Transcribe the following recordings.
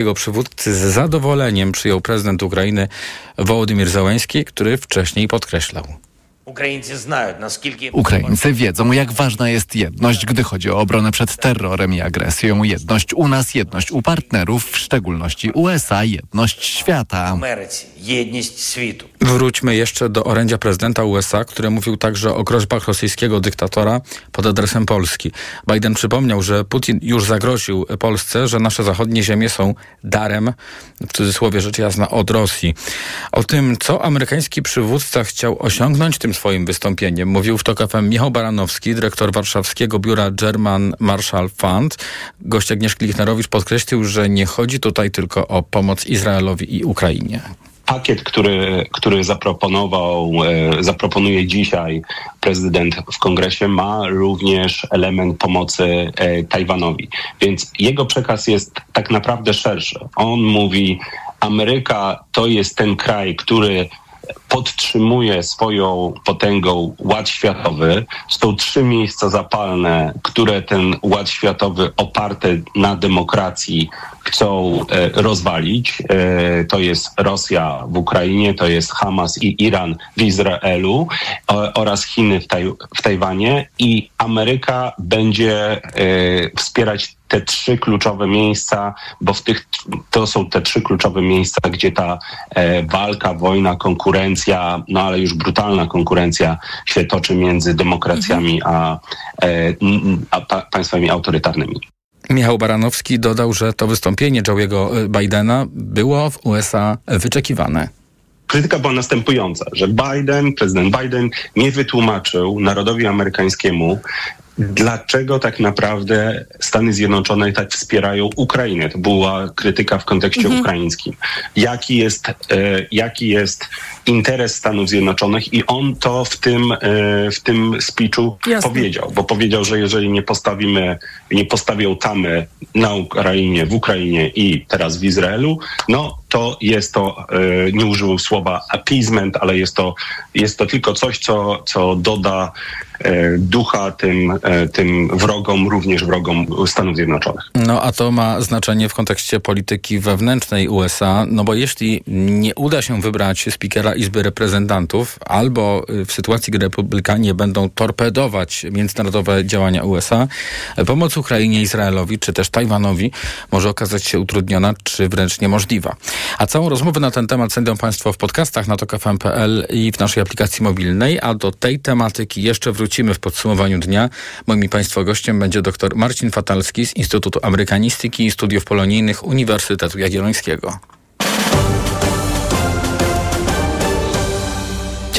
Jego przywódcy z zadowoleniem przyjął prezydent Ukrainy Wołodymyr Załęski, który wcześniej podkreślał. Ukraińcy wiedzą, jak ważna jest jedność, gdy chodzi o obronę przed terrorem i agresją. Jedność u nas, jedność u partnerów, w szczególności USA, jedność świata. Wróćmy jeszcze do orędzia prezydenta USA, który mówił także o groźbach rosyjskiego dyktatora pod adresem Polski. Biden przypomniał, że Putin już zagroził Polsce, że nasze zachodnie ziemie są darem, w cudzysłowie rzecz jasna, od Rosji. O tym, co amerykański przywódca chciał osiągnąć tym swoim wystąpieniem, mówił w TOK FM Michał Baranowski, dyrektor warszawskiego biura German Marshall Fund. Gość Agnieszki Lichnerowicz podkreślił, że nie chodzi tutaj tylko o pomoc Izraelowi i Ukrainie pakiet, który, który zaproponował, e, zaproponuje dzisiaj prezydent w kongresie, ma również element pomocy e, Tajwanowi. Więc jego przekaz jest tak naprawdę szerszy. On mówi, Ameryka to jest ten kraj, który podtrzymuje swoją potęgą ład światowy. Są trzy miejsca zapalne, które ten ład światowy oparty na demokracji chcą e, rozwalić. E, to jest Rosja w Ukrainie, to jest Hamas i Iran w Izraelu oraz Chiny w, Taj w Tajwanie i Ameryka będzie e, wspierać te trzy kluczowe miejsca, bo w tych, to są te trzy kluczowe miejsca, gdzie ta walka, wojna, konkurencja, no ale już brutalna konkurencja się toczy między demokracjami a, a państwami autorytarnymi. Michał Baranowski dodał, że to wystąpienie Joe'ego e, Bidena było w USA wyczekiwane krytyka była następująca, że Biden, prezydent Biden nie wytłumaczył narodowi amerykańskiemu, dlaczego tak naprawdę Stany Zjednoczone tak wspierają Ukrainę. To była krytyka w kontekście mhm. ukraińskim. Jaki jest, e, jaki jest interes Stanów Zjednoczonych i on to w tym, e, w tym speechu Jasne. powiedział, bo powiedział, że jeżeli nie postawimy, nie postawią tamy na Ukrainie, w Ukrainie i teraz w Izraelu, no to jest to, e, nie użył słowa appeasement, ale jest to, jest to tylko coś, co, co doda ducha tym, e, tym wrogom, również wrogom Stanów Zjednoczonych. No a to ma znaczenie w kontekście polityki wewnętrznej USA, no bo jeśli nie uda się wybrać spikera Izby Reprezentantów, albo w sytuacji, gdy republikanie będą torpedować międzynarodowe działania USA, pomoc Ukrainie, Izraelowi, czy też Tajwanowi może okazać się utrudniona, czy wręcz niemożliwa. A całą rozmowę na ten temat znajdą Państwo w podcastach na tokafm.pl i w naszej aplikacji mobilnej, a do tej tematyki jeszcze wrócimy w podsumowaniu dnia. Moim Państwa gościem będzie dr Marcin Fatalski z Instytutu Amerykanistyki i Studiów Polonijnych Uniwersytetu Jagiellońskiego.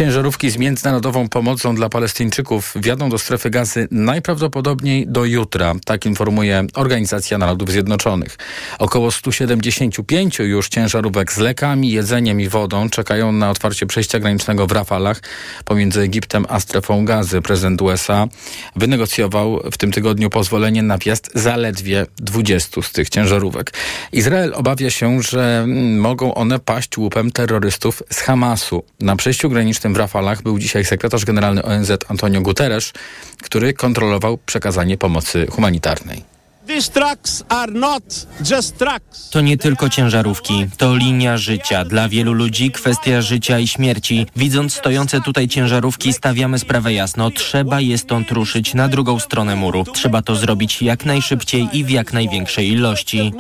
Ciężarówki z międzynarodową pomocą dla Palestyńczyków wjadą do strefy gazy najprawdopodobniej do jutra, tak informuje Organizacja Narodów Zjednoczonych. Około 175 już ciężarówek z lekami, jedzeniem i wodą czekają na otwarcie przejścia granicznego w Rafalach pomiędzy Egiptem a strefą gazy. Prezydent USA wynegocjował w tym tygodniu pozwolenie na wjazd zaledwie 20 z tych ciężarówek. Izrael obawia się, że mogą one paść łupem terrorystów z Hamasu. Na przejściu granicznym w Rafalach był dzisiaj sekretarz generalny ONZ Antonio Guterres, który kontrolował przekazanie pomocy humanitarnej. To nie tylko ciężarówki, to linia życia. Dla wielu ludzi kwestia życia i śmierci. Widząc stojące tutaj ciężarówki, stawiamy sprawę jasno. Trzeba je stąd ruszyć na drugą stronę muru. Trzeba to zrobić jak najszybciej i w jak największej ilości.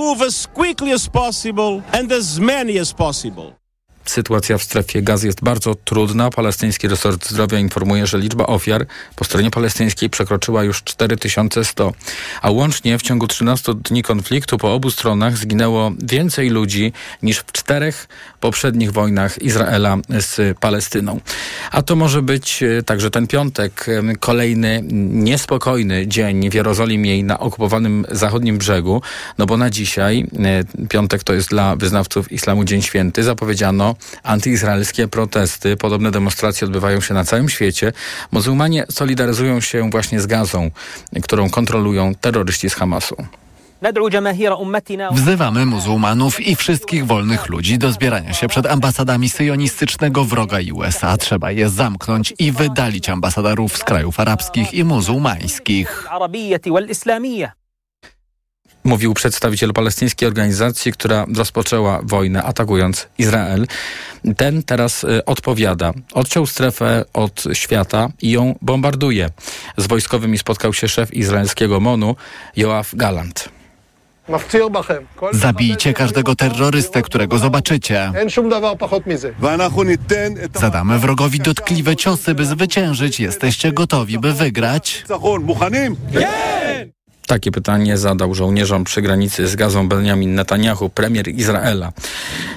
Sytuacja w strefie gazy jest bardzo trudna. Palestyński resort zdrowia informuje, że liczba ofiar po stronie palestyńskiej przekroczyła już 4100, a łącznie w ciągu 13 dni konfliktu po obu stronach zginęło więcej ludzi niż w czterech poprzednich wojnach Izraela z Palestyną. A to może być e, także ten piątek, e, kolejny niespokojny dzień w Jerozolimie i na okupowanym zachodnim brzegu, no bo na dzisiaj, e, piątek to jest dla wyznawców islamu Dzień Święty, zapowiedziano antyizraelskie protesty. Podobne demonstracje odbywają się na całym świecie. Muzułmanie solidaryzują się właśnie z gazą, którą kontrolują terroryści z Hamasu. Wzywamy muzułmanów i wszystkich wolnych ludzi do zbierania się przed ambasadami syjonistycznego wroga USA. Trzeba je zamknąć i wydalić ambasadorów z krajów arabskich i muzułmańskich. Mówił przedstawiciel palestyńskiej organizacji, która rozpoczęła wojnę atakując Izrael. Ten teraz y, odpowiada. Odciął strefę od świata i ją bombarduje. Z wojskowymi spotkał się szef izraelskiego MONU, Joaf Galant. Zabijcie każdego terrorystę, którego zobaczycie. Zadamy wrogowi dotkliwe ciosy, by zwyciężyć. Jesteście gotowi, by wygrać? Takie pytanie zadał żołnierzom przy granicy z Gazą Benjamin Netanyahu, premier Izraela.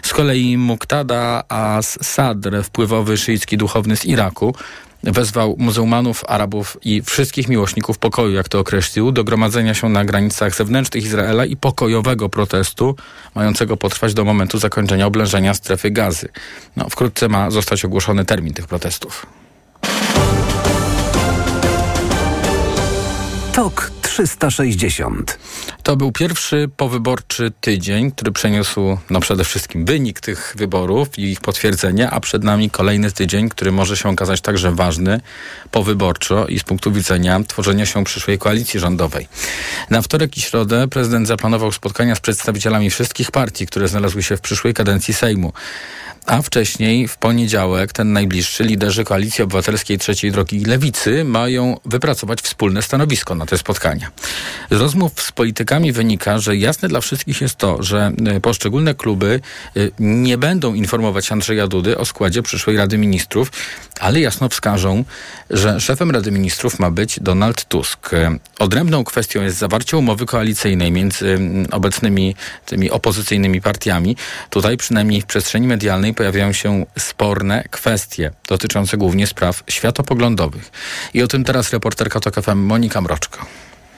Z kolei Muqtada as-Sadr, wpływowy szyicki duchowny z Iraku, wezwał muzułmanów, Arabów i wszystkich miłośników pokoju, jak to określił, do gromadzenia się na granicach zewnętrznych Izraela i pokojowego protestu, mającego potrwać do momentu zakończenia oblężenia strefy gazy. No, wkrótce ma zostać ogłoszony termin tych protestów. Tok 360. To był pierwszy powyborczy tydzień, który przeniósł no przede wszystkim wynik tych wyborów i ich potwierdzenie, a przed nami kolejny tydzień, który może się okazać także ważny powyborczo i z punktu widzenia tworzenia się przyszłej koalicji rządowej. Na wtorek i środę prezydent zaplanował spotkania z przedstawicielami wszystkich partii, które znalazły się w przyszłej kadencji Sejmu. A wcześniej, w poniedziałek, ten najbliższy, liderzy Koalicji Obywatelskiej Trzeciej Drogi i Lewicy mają wypracować wspólne stanowisko na te spotkania. Z rozmów z politykami wynika, że jasne dla wszystkich jest to, że y, poszczególne kluby y, nie będą informować Andrzeja Dudy o składzie przyszłej Rady Ministrów, ale jasno wskażą, że szefem Rady Ministrów ma być Donald Tusk. Odrębną kwestią jest zawarcie umowy koalicyjnej między obecnymi tymi opozycyjnymi partiami. Tutaj przynajmniej w przestrzeni medialnej pojawiają się sporne kwestie dotyczące głównie spraw światopoglądowych. I o tym teraz reporterka TOK FM Monika Mroczko.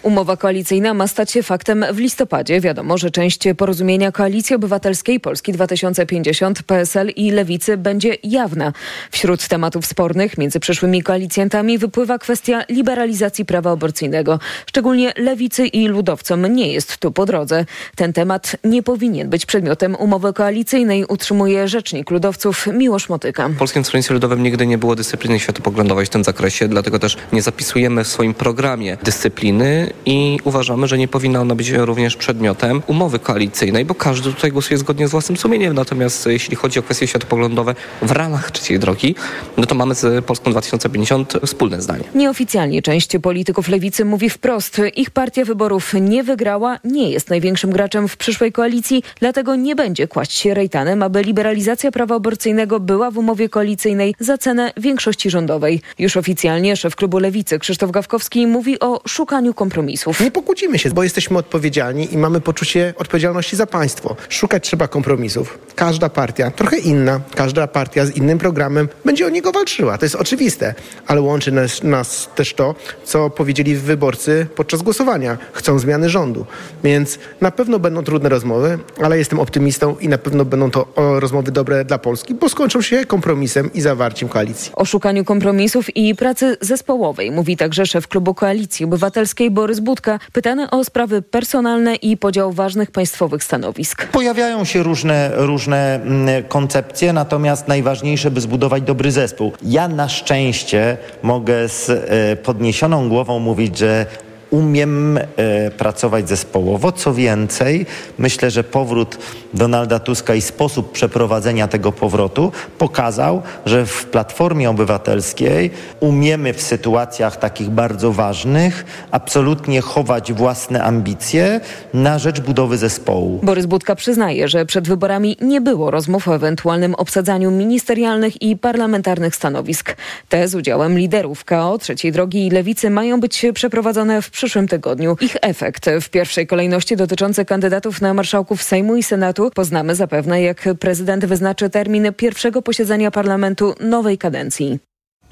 Umowa koalicyjna ma stać się faktem w listopadzie. Wiadomo, że część porozumienia Koalicji Obywatelskiej Polski 2050, PSL i Lewicy będzie jawna. Wśród tematów spornych między przyszłymi koalicjantami wypływa kwestia liberalizacji prawa aborcyjnego. Szczególnie Lewicy i ludowcom nie jest tu po drodze. Ten temat nie powinien być przedmiotem umowy koalicyjnej, utrzymuje rzecznik ludowców Miłosz Motyka. W Polskim Stronnictwie Ludowym nigdy nie było dyscypliny światopoglądowej w tym zakresie, dlatego też nie zapisujemy w swoim programie dyscypliny i uważamy, że nie powinna ona być również przedmiotem umowy koalicyjnej, bo każdy tutaj głosuje zgodnie z własnym sumieniem. Natomiast jeśli chodzi o kwestie światopoglądowe w ramach trzeciej drogi, no to mamy z Polską 2050 wspólne zdanie. Nieoficjalnie część polityków lewicy mówi wprost, ich partia wyborów nie wygrała, nie jest największym graczem w przyszłej koalicji, dlatego nie będzie kłaść się rejtanem, aby liberalizacja prawa aborcyjnego była w umowie koalicyjnej za cenę większości rządowej. Już oficjalnie szef klubu lewicy Krzysztof Gawkowski mówi o szukaniu kompromisu kompromisów. Nie pokłócimy się, bo jesteśmy odpowiedzialni i mamy poczucie odpowiedzialności za państwo. Szukać trzeba kompromisów. Każda partia, trochę inna, każda partia z innym programem będzie o niego walczyła. To jest oczywiste, ale łączy nas, nas też to, co powiedzieli wyborcy podczas głosowania. Chcą zmiany rządu. Więc na pewno będą trudne rozmowy, ale jestem optymistą i na pewno będą to rozmowy dobre dla Polski, bo skończą się kompromisem i zawarciem koalicji. O szukaniu kompromisów i pracy zespołowej mówi także szef klubu Koalicji Obywatelskiej Borys Budka, pytany o sprawy personalne i podział ważnych państwowych stanowisk. Pojawiają się różne, różne mm, koncepcje, natomiast najważniejsze, by zbudować dobry zespół. Ja na szczęście mogę z e, podniesioną głową mówić, że umiem e, pracować zespołowo. Co więcej, myślę, że powrót Donalda Tuska i sposób przeprowadzenia tego powrotu pokazał, że w Platformie Obywatelskiej umiemy w sytuacjach takich bardzo ważnych absolutnie chować własne ambicje na rzecz budowy zespołu. Borys Budka przyznaje, że przed wyborami nie było rozmów o ewentualnym obsadzaniu ministerialnych i parlamentarnych stanowisk. Te z udziałem liderów KO, Trzeciej Drogi i Lewicy mają być przeprowadzone w przyszłym tygodniu. Ich efekt w pierwszej kolejności dotyczący kandydatów na marszałków Sejmu i Senatu poznamy zapewne, jak prezydent wyznaczy termin pierwszego posiedzenia parlamentu nowej kadencji.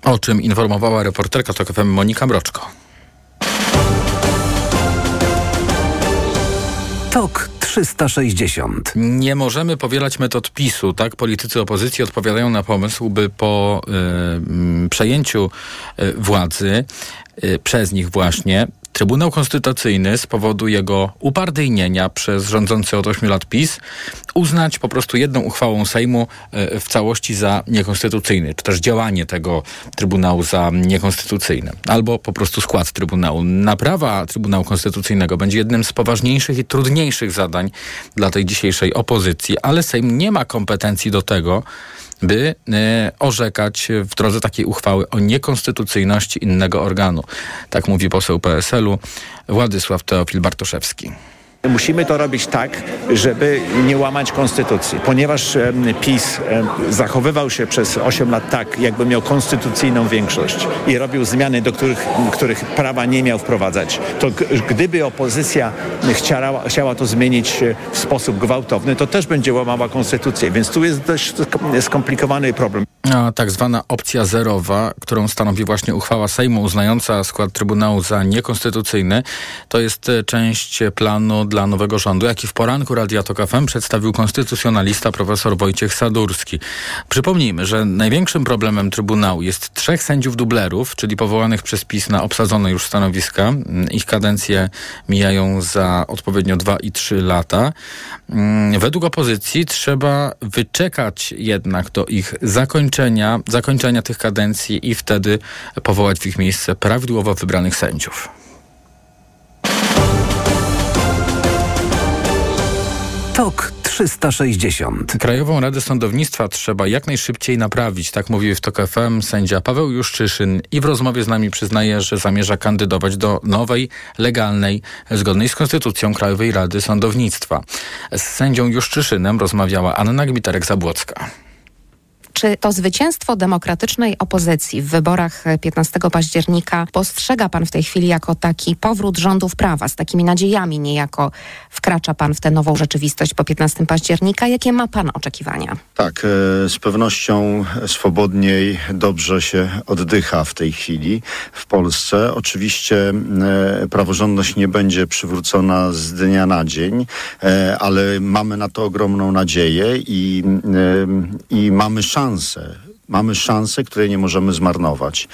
O czym informowała reporterka TOK FM Monika Mroczko. TOK 360. Nie możemy powielać metod PiSu. Tak politycy opozycji odpowiadają na pomysł, by po y, przejęciu y, władzy y, przez nich właśnie Trybunał Konstytucyjny z powodu jego upartyjnienia przez rządzący od 8 lat PiS uznać po prostu jedną uchwałą Sejmu e, w całości za niekonstytucyjny, czy też działanie tego Trybunału za niekonstytucyjne, albo po prostu skład Trybunału. Naprawa Trybunału Konstytucyjnego będzie jednym z poważniejszych i trudniejszych zadań dla tej dzisiejszej opozycji, ale Sejm nie ma kompetencji do tego, by e, orzekać w drodze takiej uchwały o niekonstytucyjności innego organu. Tak mówi poseł PSL-u Władysław Teofil Bartoszewski. Musimy to robić tak, żeby nie łamać konstytucji. Ponieważ PiS zachowywał się przez 8 lat tak, jakby miał konstytucyjną większość i robił zmiany, do których, których prawa nie miał wprowadzać, to gdyby opozycja chciała, chciała to zmienić e, w sposób gwałtowny, to też będzie łamała konstytucję. Więc tu jest dość skomplikowany problem. A tak zwana opcja zerowa, którą stanowi właśnie uchwała Sejmu uznająca skład Trybunału za niekonstytucyjny, to jest e, część planu dla nowego rządu, jaki w poranku Radia Tok FM przedstawił konstytucjonalista profesor Wojciech Sadurski. Przypomnijmy, że największym problemem Trybunału jest trzech sędziów dublerów, czyli powołanych przez PiS na obsadzone już stanowiska. Ich kadencje mijają za odpowiednio dwa i trzy lata. Mm, według opozycji trzeba wyczekać jednak do ich zakończenia, zakończenia tych kadencji i wtedy powołać w ich miejsce prawidłowo wybranych sędziów. TOK 360. Krajową Radę Sądownictwa trzeba jak najszybciej naprawić, tak mówił w TOK FM sędzia Paweł Juszczyszyn i w rozmowie z nami przyznaje, że zamierza kandydować do nowej, legalnej, zgodnej z Konstytucją Krajowej Rady Sądownictwa. Z sędzią Juszczyszynem rozmawiała Anna Gmiterek-Zabłocka. Czy to zwycięstwo demokratycznej opozycji w wyborach 15 października postrzega pan w tej chwili jako taki powrót rządów prawa, z takimi nadziejami niejako wkracza pan w tę nową rzeczywistość po 15 października? Jakie ma pan oczekiwania? Tak, e, z pewnością swobodniej, dobrze się oddycha w tej chwili w Polsce. Oczywiście e, praworządność nie będzie przywrócona z dnia na dzień, e, ale mamy na to ogromną nadzieję i, i mamy szansę, szansę. Mamy szansę, której nie możemy zmarnować.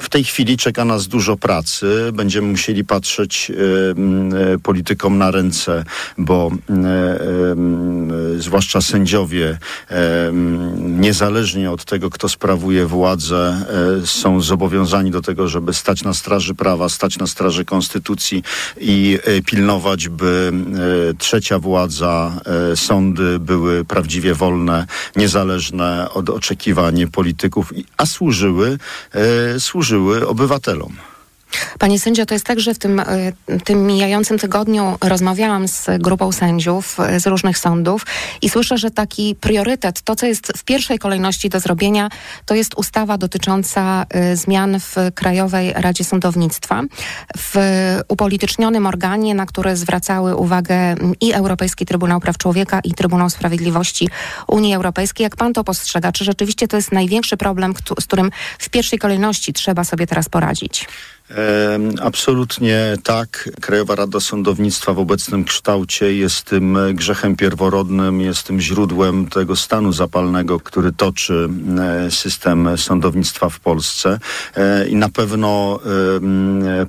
W tej chwili czeka nas dużo pracy. Będziemy musieli patrzeć politykom na ręce, bo zwłaszcza sędziowie, niezależnie od tego, kto sprawuje władzę, e, są zobowiązani do tego, żeby stać na straży prawa, stać na straży konstytucji i e, pilnować, by e, trzecia władza, sądy były prawdziwie wolne, niezależne od oczekiwań polityków, a służyły, służyły obywatelom. Panie sędzio, to jest tak, że w tym, e, tym mijającym tygodniu rozmawiałam z grupą sędziów e, z różnych sądów i słyszę, że taki priorytet, to co jest w pierwszej kolejności do zrobienia, to jest ustawa dotycząca e, zmian w Krajowej Radzie Sądownictwa, w upolitycznionym organie, na które zwracały uwagę i Europejski Trybunał Praw Człowieka i Trybunał Sprawiedliwości Unii Europejskiej. Jak pan to postrzega? Czy rzeczywiście to jest największy problem, z którym w pierwszej kolejności trzeba sobie teraz poradzić? Absolutnie tak. Krajowa Rada Sądownictwa w obecnym kształcie jest tym grzechem pierworodnym, jest tym źródłem tego stanu zapalnego, który toczy e, system sądownictwa w Polsce. E, I na pewno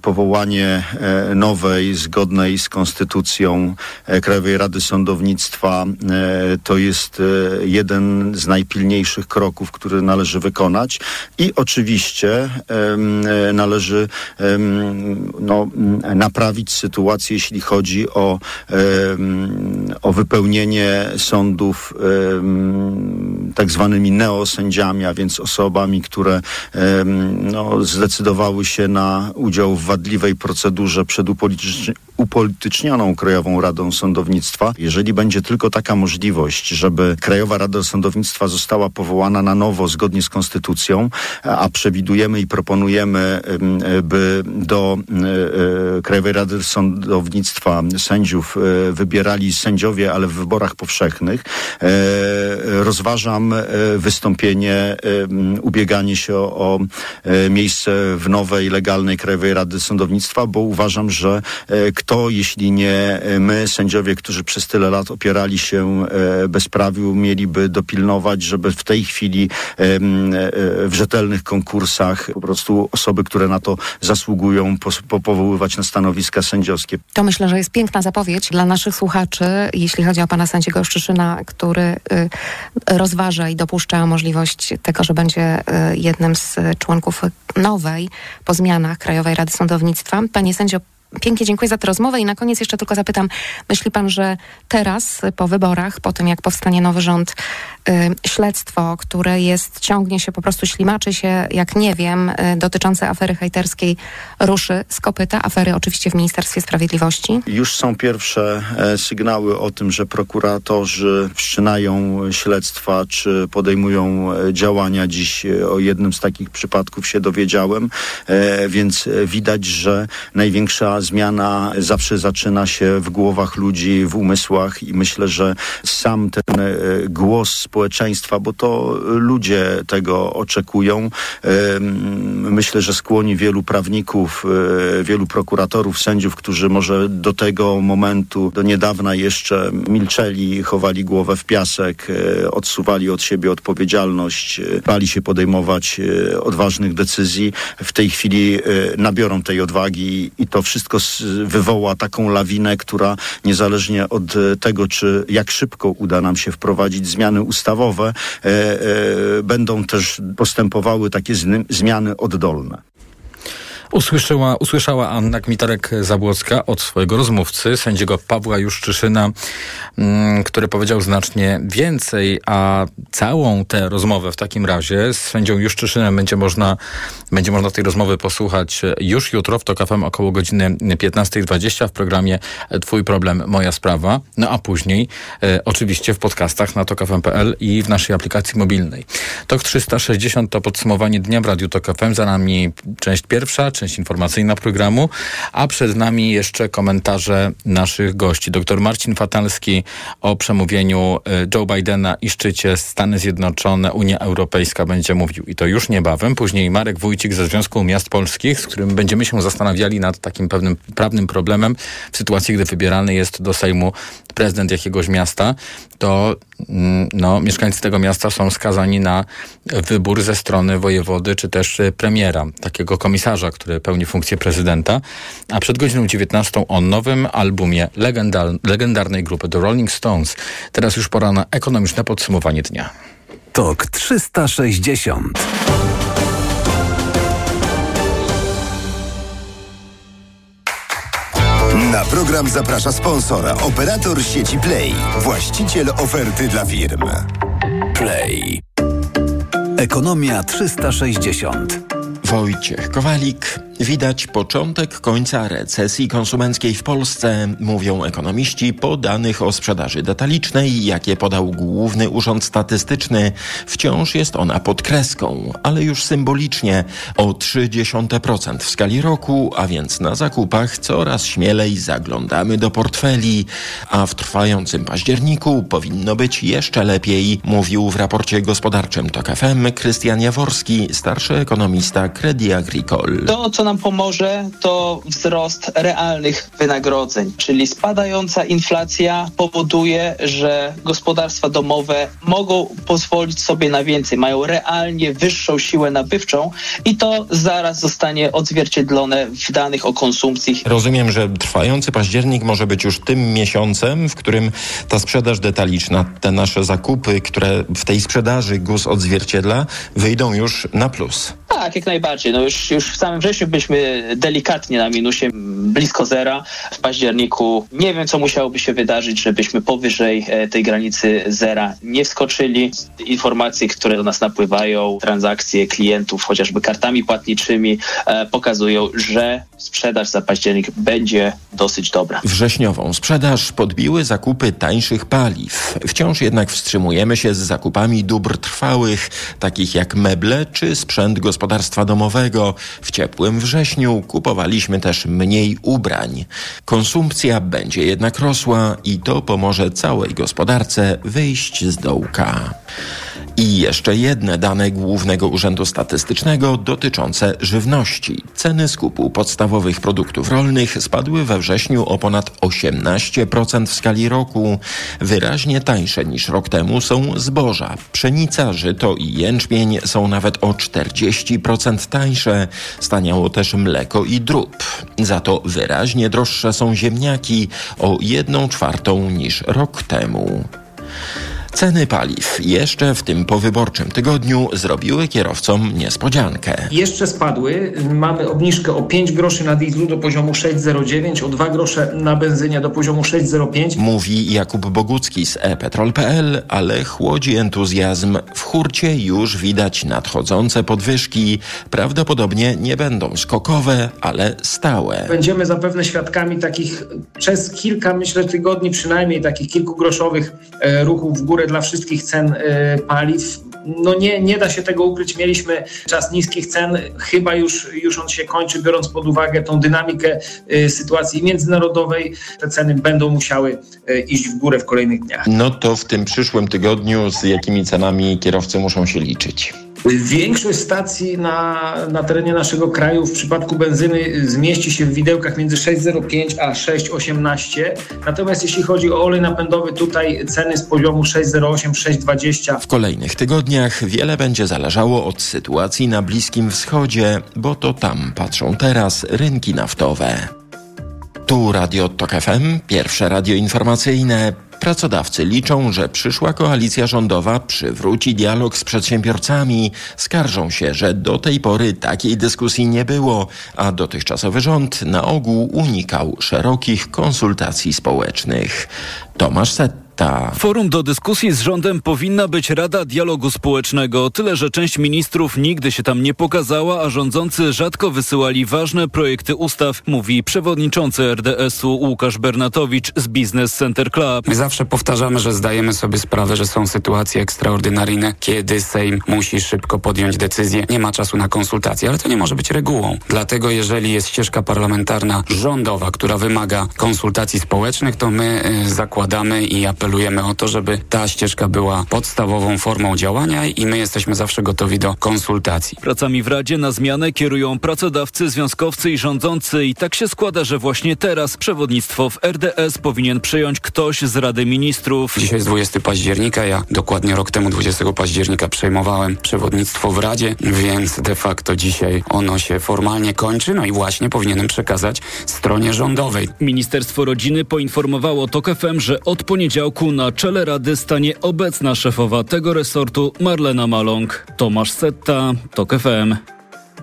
powołanie e, nowej, zgodnej z konstytucją Krajowej Rady Sądownictwa to jest jeden z najpilniejszych kroków, który należy wykonać. I oczywiście należy no, naprawić sytuację, jeśli chodzi o, o wypełnienie sądów tak zwanymi neosędziami, a więc osobami, które no, zdecydowały się na udział w wadliwej procedurze przed upolitycznioną Krajową Radą Sądownictwa. Jeżeli będzie tylko taka możliwość, żeby Krajowa Rada Sądownictwa została powołana na nowo zgodnie z konstytucją, a przewidujemy i proponujemy, by do e, e, Krajowej Rady Sądownictwa sędziów e, wybierali sędziowie, ale w wyborach powszechnych, rozważam wystąpienie, ubieganie się o, miejsce w nowej, legalnej Krajowej Rady Sądownictwa, bo uważam, że kto, jeśli nie my, sędziowie, którzy przez tyle lat opierali się bezprawiu, mieliby dopilnować, żeby w tej chwili w rzetelnych konkursach po prostu osoby, które na to zasługują po, po powoływać na stanowiska sędziowskie. To myślę, że jest piękna zapowiedź dla naszych słuchaczy, jeśli chodzi o pana sędziego Szczyszyna, który y, rozważa i dopuszcza możliwość tego, że będzie y, jednym z członków nowej po zmianach Krajowej Rady Sądownictwa. Panie sędzio, Pięknie dziękuję za tę rozmowę i na koniec jeszcze tylko zapytam, myśli pan, że teraz po wyborach, po tym jak powstanie nowy rząd, śledztwo, które jest, ciągnie się, po prostu ślimaczy się, jak nie wiem, y, dotyczące afery hejterskiej ruszy z kopyta, afery oczywiście w Ministerstwie Sprawiedliwości? Już są pierwsze e, sygnały o tym, że prokuratorzy wszczynają śledztwa, czy podejmują e, działania. Dziś e, o jednym z takich przypadków się dowiedziałem, więc widać, że największa zmiana zawsze zaczyna się w głowach ludzi, w umysłach i myślę, że sam ten głos społeczeństwa, bo to ludzie tego oczekują, myślę, że skłoni wielu prawników, e, wielu prokuratorów, sędziów, którzy może do tego momentu, do niedawna jeszcze milczeli, chowali głowę w piasek, e, odsuwali od siebie odpowiedzialność, bali się podejmować odważnych decyzji. W tej chwili nabiorą tej odwagi i to wszystko wywoła taką lawinę, która niezależnie od tego, czy jak szybko uda nam się wprowadzić zmiany ustawowe, e, e, będą też postępowały takie zmiany oddolne. Usłyszała, usłyszała Anna Kmitarek-Zabłocka od swojego rozmówcy, sędziego Pawła Juszczyszyna, mm, który powiedział znacznie więcej, a całą tę rozmowę w takim razie z sędzią Juszczyszynem będzie można, będzie można tej rozmowy posłuchać już jutro w TOK FM około godziny 15.20 w programie Twój problem, moja sprawa, no a później e, oczywiście w podcastach na tokfm.pl i w naszej aplikacji mobilnej. TOK 360 to podsumowanie dnia w Radiu TOK FM, za nami część pierwsza, część informacyjna programu, a przed nami jeszcze komentarze naszych gości. Dr Marcin Fatalski o przemówieniu e, Joe Bidena i szczycie Stany Zjednoczone, Unia Europejska będzie mówił i to już niebawem. Później Marek Wójcik ze Związku Miast Polskich, z którym będziemy się zastanawiali nad takim pewnym prawnym problemem w sytuacji, gdy wybierany jest do Sejmu prezydent jakiegoś miasta, to mm, no, mieszkańcy tego miasta są skazani na wybór ze strony wojewody czy też e, premiera, takiego komisarza, który pełni funkcję prezydenta. A przed godziną 19 o nowym albumie legendar legendarnej grupy The Rolling Stones. Teraz już pora na ekonomiczne podsumowanie dnia. Tok 360. Na program zaprasza sponsora, operator sieci Play, właściciel oferty dla firm. Play. Ekonomia 360. Wojciech Kowalik. Widać początek końca recesji konsumenckiej w Polsce, mówią ekonomiści po danych o sprzedaży detalicznej, jakie podał Główny Urząd Statystyczny. Wciąż jest ona pod kreską, ale już symbolicznie o 0,3% w skali roku, a więc na zakupach coraz śmielej zaglądamy do portfeli, a w trwającym październiku powinno być jeszcze lepiej, mówił w raporcie gospodarczym TOK FM Krystian Jaworski, starszy ekonomista Credit Agricole. To, co nam pomoże, to wzrost realnych wynagrodzeń, czyli spadająca inflacja powoduje, że gospodarstwa domowe mogą pozwolić sobie na więcej, mają realnie wyższą siłę nabywczą i to zaraz zostanie odzwierciedlone w danych o konsumpcji. Rozumiem, że trwający październik może być już tym miesiącem, w którym ta sprzedaż detaliczna, te nasze zakupy, które w tej sprzedaży GUS odzwierciedla, wyjdą już na plus. Tak, jak najbardziej. No już, już w samym wrześniu byliśmy delikatnie na minusie, blisko zera. W październiku nie wiem, co musiałoby się wydarzyć, żebyśmy powyżej e, tej granicy zera nie wskoczyli. Informacje, które do nas napływają, transakcje klientów, chociażby kartami płatniczymi, e, pokazują, że sprzedaż za październik będzie dosyć dobra. Wrześniową sprzedaż podbiły zakupy tańszych paliw. Wciąż jednak wstrzymujemy się z zakupami dóbr trwałych, takich jak meble czy sprzęt gospodarstwa domowego. W ciepłym wrześniu kupowaliśmy też mniej ubrań. Konsumpcja będzie jednak rosła i to pomoże całej gospodarce wyjść z dołka. I jeszcze jedne dane Głównego Urzędu Statystycznego dotyczące żywności. Ceny skupu podstawowych produktów rolnych spadły we wrześniu o ponad 18% w skali roku. Wyraźnie tańsze niż rok temu są zboża. Pszenica, żyto i jęczmień są nawet o 40% coraz tańsze. Staniało też mleko i drób. Za to wyraźnie droższe są ziemniaki o jedną czwartą niż rok temu. Ceny paliw jeszcze w tym powyborczym tygodniu zrobiły kierowcom niespodziankę. Jeszcze spadły. Mamy obniżkę o 5 groszy na dieslu do poziomu 6,09, o 2 grosze na benzynie do poziomu 6,05. Mówi Jakub Bogucki z ePetrol.pl, ale chłodzi entuzjazm. W hurcie już widać nadchodzące podwyżki. Prawdopodobnie nie będą skokowe, ale stałe. Będziemy zapewne świadkami takich przez kilka, myślę, tygodni przynajmniej takich kilkugroszowych e, ruchów w górę dla wszystkich cen e, paliw. No nie, nie da się tego ukryć. Mieliśmy czas niskich cen, chyba już, już on się kończy, biorąc pod uwagę tą dynamikę e, sytuacji międzynarodowej. Te ceny będą musiały e, iść w górę w kolejnych dniach. No to w tym przyszłym tygodniu z jakimi cenami kierowcy muszą się liczyć? Większość stacji na, na terenie naszego kraju w przypadku benzyny zmieści się w widełkach między 6,05 a 6,18. Natomiast jeśli chodzi o olej napędowy, tutaj ceny z poziomu 6,08, 6,20. W kolejnych tygodniach wiele będzie zależało od sytuacji na Bliskim Wschodzie, bo to tam patrzą teraz rynki naftowe. Tu Radio Tok FM, pierwsze radio informacyjne. Pracodawcy liczą, że przyszła koalicja rządowa przywróci dialog z przedsiębiorcami. Skarżą się, że do tej pory takiej dyskusji nie było, a dotychczasowy rząd na ogół unikał szerokich konsultacji społecznych. Tomasz Setta. Forum do dyskusji z rządem powinna być Rada Dialogu Społecznego. Tyle, że część ministrów nigdy się tam nie pokazała, a rządzący rzadko wysyłali ważne projekty ustaw, mówi przewodniczący RDS-u Łukasz Bernatowicz z Business Center Club. My zawsze powtarzamy, że zdajemy sobie sprawę, że są sytuacje ekstraordynaryjne, kiedy Sejm musi szybko podjąć decyzję. Nie ma czasu na konsultacje, ale to nie może być regułą. Dlatego jeżeli jest ścieżka parlamentarna rządowa, która wymaga konsultacji społecznych, to my y, zakładamy i apelujemy apelujemy o to, żeby ta ścieżka była podstawową formą działania i my jesteśmy zawsze gotowi do konsultacji. Pracami w Radzie na zmianę kierują pracodawcy, związkowcy i rządzący i tak się składa, że właśnie teraz przewodnictwo w RDS powinien przejąć ktoś z Rady Ministrów. Dzisiaj jest 20 października, ja dokładnie rok temu 20 października przejmowałem przewodnictwo w Radzie, więc de facto dzisiaj ono się formalnie kończy, no i właśnie powinienem przekazać stronie rządowej. Ministerstwo Rodziny poinformowało TOK FM, że od poniedziałku na czele Rady stanie obecna szefowa tego resortu Marlena Maląg. Tomasz Setta, TOK FM.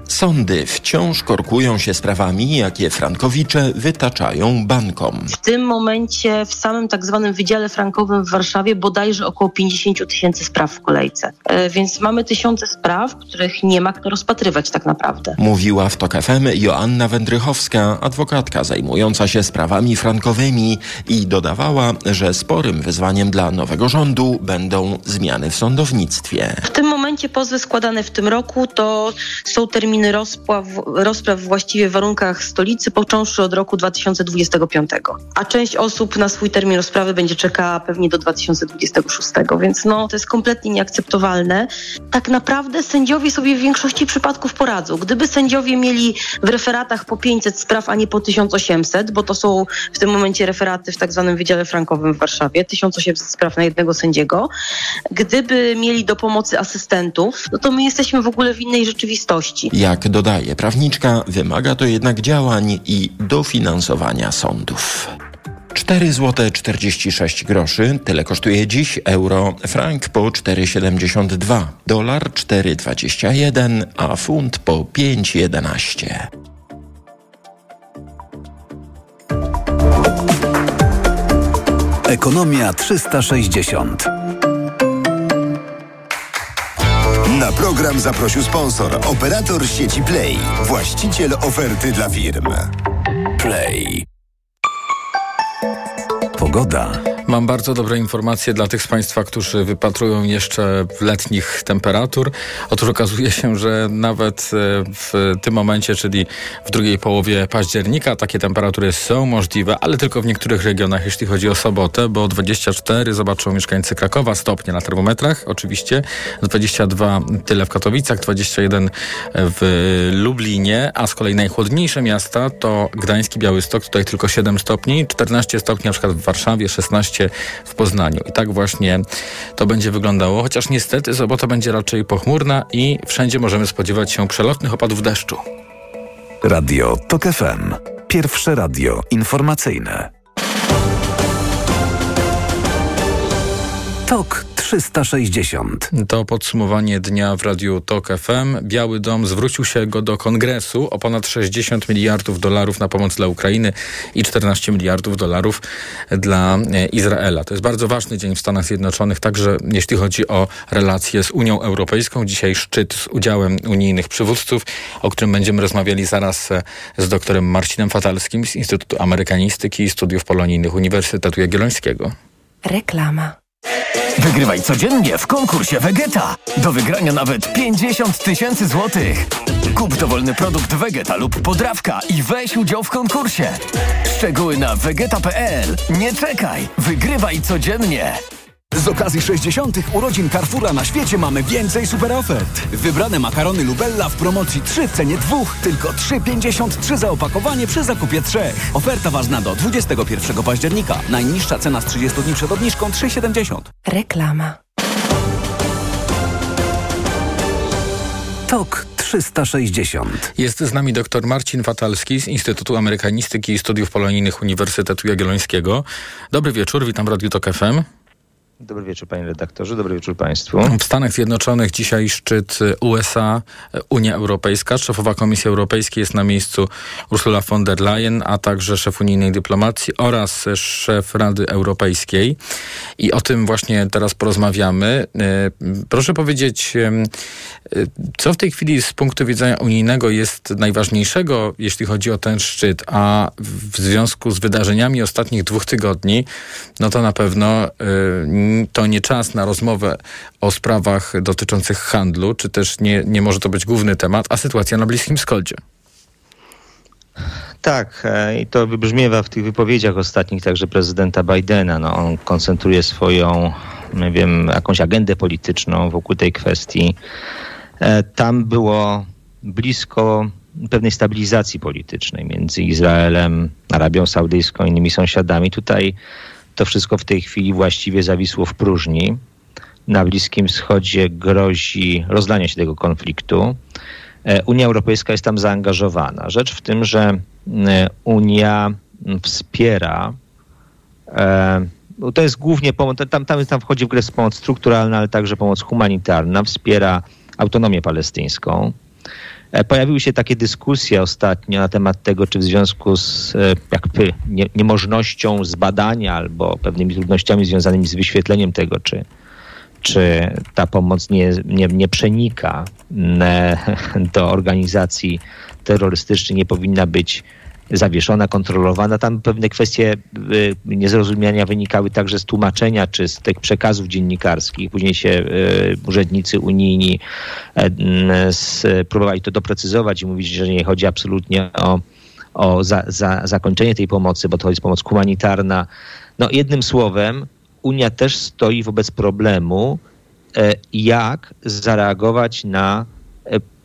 Sądy wciąż korkują się sprawami, jakie frankowicze wytaczają bankom. W tym momencie w samym tak zwanym Wydziale Frankowym w Warszawie bodajże około 50 tysięcy spraw w kolejce. E, więc mamy tysiące spraw, których nie ma kto rozpatrywać tak naprawdę. Mówiła w TOK FM Joanna Wędrychowska, adwokatka zajmująca się sprawami frankowymi i dodawała, że sporym wyzwaniem dla nowego rządu będą zmiany w sądownictwie. W tym momencie pozwy składane w tym roku to są terminy rozpraw, rozpraw właściwie w warunkach stolicy, począwszy od roku 2025. A część osób na swój termin rozprawy będzie czekała pewnie do 2026, więc no, to jest kompletnie nieakceptowalne. Tak naprawdę sędziowie sobie w większości przypadków poradzą. Gdyby sędziowie mieli w referatach po 500 spraw, a nie po 1800, bo to są w tym momencie referaty w tak zwanym Wydziale Frankowym w Warszawie, 1800 spraw na jednego sędziego. Gdyby mieli do pomocy no to my jesteśmy w ogóle w innej rzeczywistości. Jak dodaje prawniczka, wymaga to jednak działań i dofinansowania sądów. 4 zł 46 groszy, tyle kosztuje dziś euro, frank po 4,72, dolar 4,21, a funt po 5,11. Ekonomia 360. Na program zaprosił sponsor, operator sieci Play, właściciel oferty dla firm. Play. Pogoda. Mam bardzo dobre informacje dla tych z Państwa, którzy wypatrują jeszcze letnich temperatur. Otóż okazuje się, że nawet e, w tym momencie, czyli w drugiej połowie października, takie temperatury są możliwe, ale tylko w niektórych regionach, jeśli chodzi o sobotę, bo 24 zobaczą mieszkańcy Krakowa stopnie na termometrach, oczywiście, 22 tyle w Katowicach, 21 w Lublinie, a z kolei najchłodniejsze miasta to Gdańsk i Białystok, tutaj tylko 7 stopni, 14 stopni na przykład w Warszawie, 16 się w Poznaniu. I tak właśnie to będzie wyglądało, chociaż niestety sobota będzie raczej pochmurna i wszędzie możemy spodziewać się przelotnych opadów deszczu. Radio TOK FM. Pierwsze radio informacyjne. TOK 360. To podsumowanie dnia w Radiu TOK FM. Biały Dom zwrócił się go do Kongresu o ponad 60 miliardów dolarów na pomoc dla Ukrainy i 14 miliardów dolarów dla e, Izraela. To jest bardzo ważny dzień w Stanach Zjednoczonych, także jeśli chodzi o relacje z Unią Europejską. Dzisiaj szczyt z udziałem unijnych przywódców, o którym będziemy rozmawiali zaraz e, z doktorem Marcinem Fatalskim z Instytutu Amerykanistyki i Studiów Polonijnych Uniwersytetu Jagiellońskiego. Reklama. Wygrywaj codziennie w konkursie Vegeta. Do wygrania nawet 50 tysięcy złotych. Kup dowolny produkt Vegeta lub podrawka i weź udział w konkursie. Szczegóły na vegeta.pl. Nie czekaj, wygrywaj codziennie. Z okazji 60. urodzin Carrefoura na świecie mamy więcej super ofert. Wybrane makarony Lubella w promocji 3 w cenie 2, tylko 3,53 za opakowanie przy zakupie 3. Oferta ważna do 21 października. Najniższa cena z 30 dni przed obniżką 3,70. Reklama. TOK 360. Jest z nami dr Marcin Fatalski z Instytutu Amerykanistyki i Studiów Polonijnych Uniwersytetu Jagiellońskiego. Dobry wieczór, witam w Radiu TOK FM. Dobry wieczór panie redaktorze, dobry wieczór państwu. W Stanach Zjednoczonych dzisiaj szczyt USA, Unia Europejska. Szefowa Komisji Europejskiej jest na miejscu Ursula von der Leyen, a także szef unijnej dyplomacji oraz szef Rady Europejskiej. I o tym właśnie teraz porozmawiamy. E, proszę powiedzieć, e, co w tej chwili z punktu widzenia unijnego jest najważniejszego, jeśli chodzi o ten szczyt, a w związku z wydarzeniami ostatnich dwóch tygodni, no to na pewno e, to nie czas na rozmowę o sprawach dotyczących handlu, czy też nie, nie może to być główny temat, a sytuacja na Bliskim Wschodzie. Tak, e, i to wybrzmiewa w tych wypowiedziach ostatnich także prezydenta Bidena. No, on koncentruje swoją, nie wiem, jakąś agendę polityczną wokół tej kwestii. E, tam było blisko pewnej stabilizacji politycznej między Izraelem, Arabią Saudyjską i innymi sąsiadami. Tutaj to wszystko w tej chwili właściwie zawisło w próżni. Na Bliskim Wschodzie grozi rozlanie się tego konfliktu. E, Unia Europejska jest tam zaangażowana. Rzecz w tym, że e, Unia wspiera, e, to jest głównie pomoc, tam, tam, tam wchodzi w grę pomoc strukturalna, ale także pomoc humanitarna, wspiera autonomię palestyńską. E, pojawiły się takie dyskusje ostatnio na temat tego, czy w związku z e, jakby nie, niemożnością zbadania albo pewnymi trudnościami związanymi z wyświetleniem tego, czy, czy ta pomoc nie, nie, nie przenika e, do organizacji terrorystycznych, nie powinna być zawieszona, kontrolowana. Tam pewne kwestie y, niezrozumienia wynikały także z tłumaczenia czy z tych przekazów dziennikarskich. Później się y, urzędnicy unijni y, próbowali to doprecyzować i mówić, że nie chodzi absolutnie o, o za, za, zakończenie tej pomocy, bo to jest pomoc humanitarna. No jednym słowem, Unia też stoi wobec problemu, jak zareagować na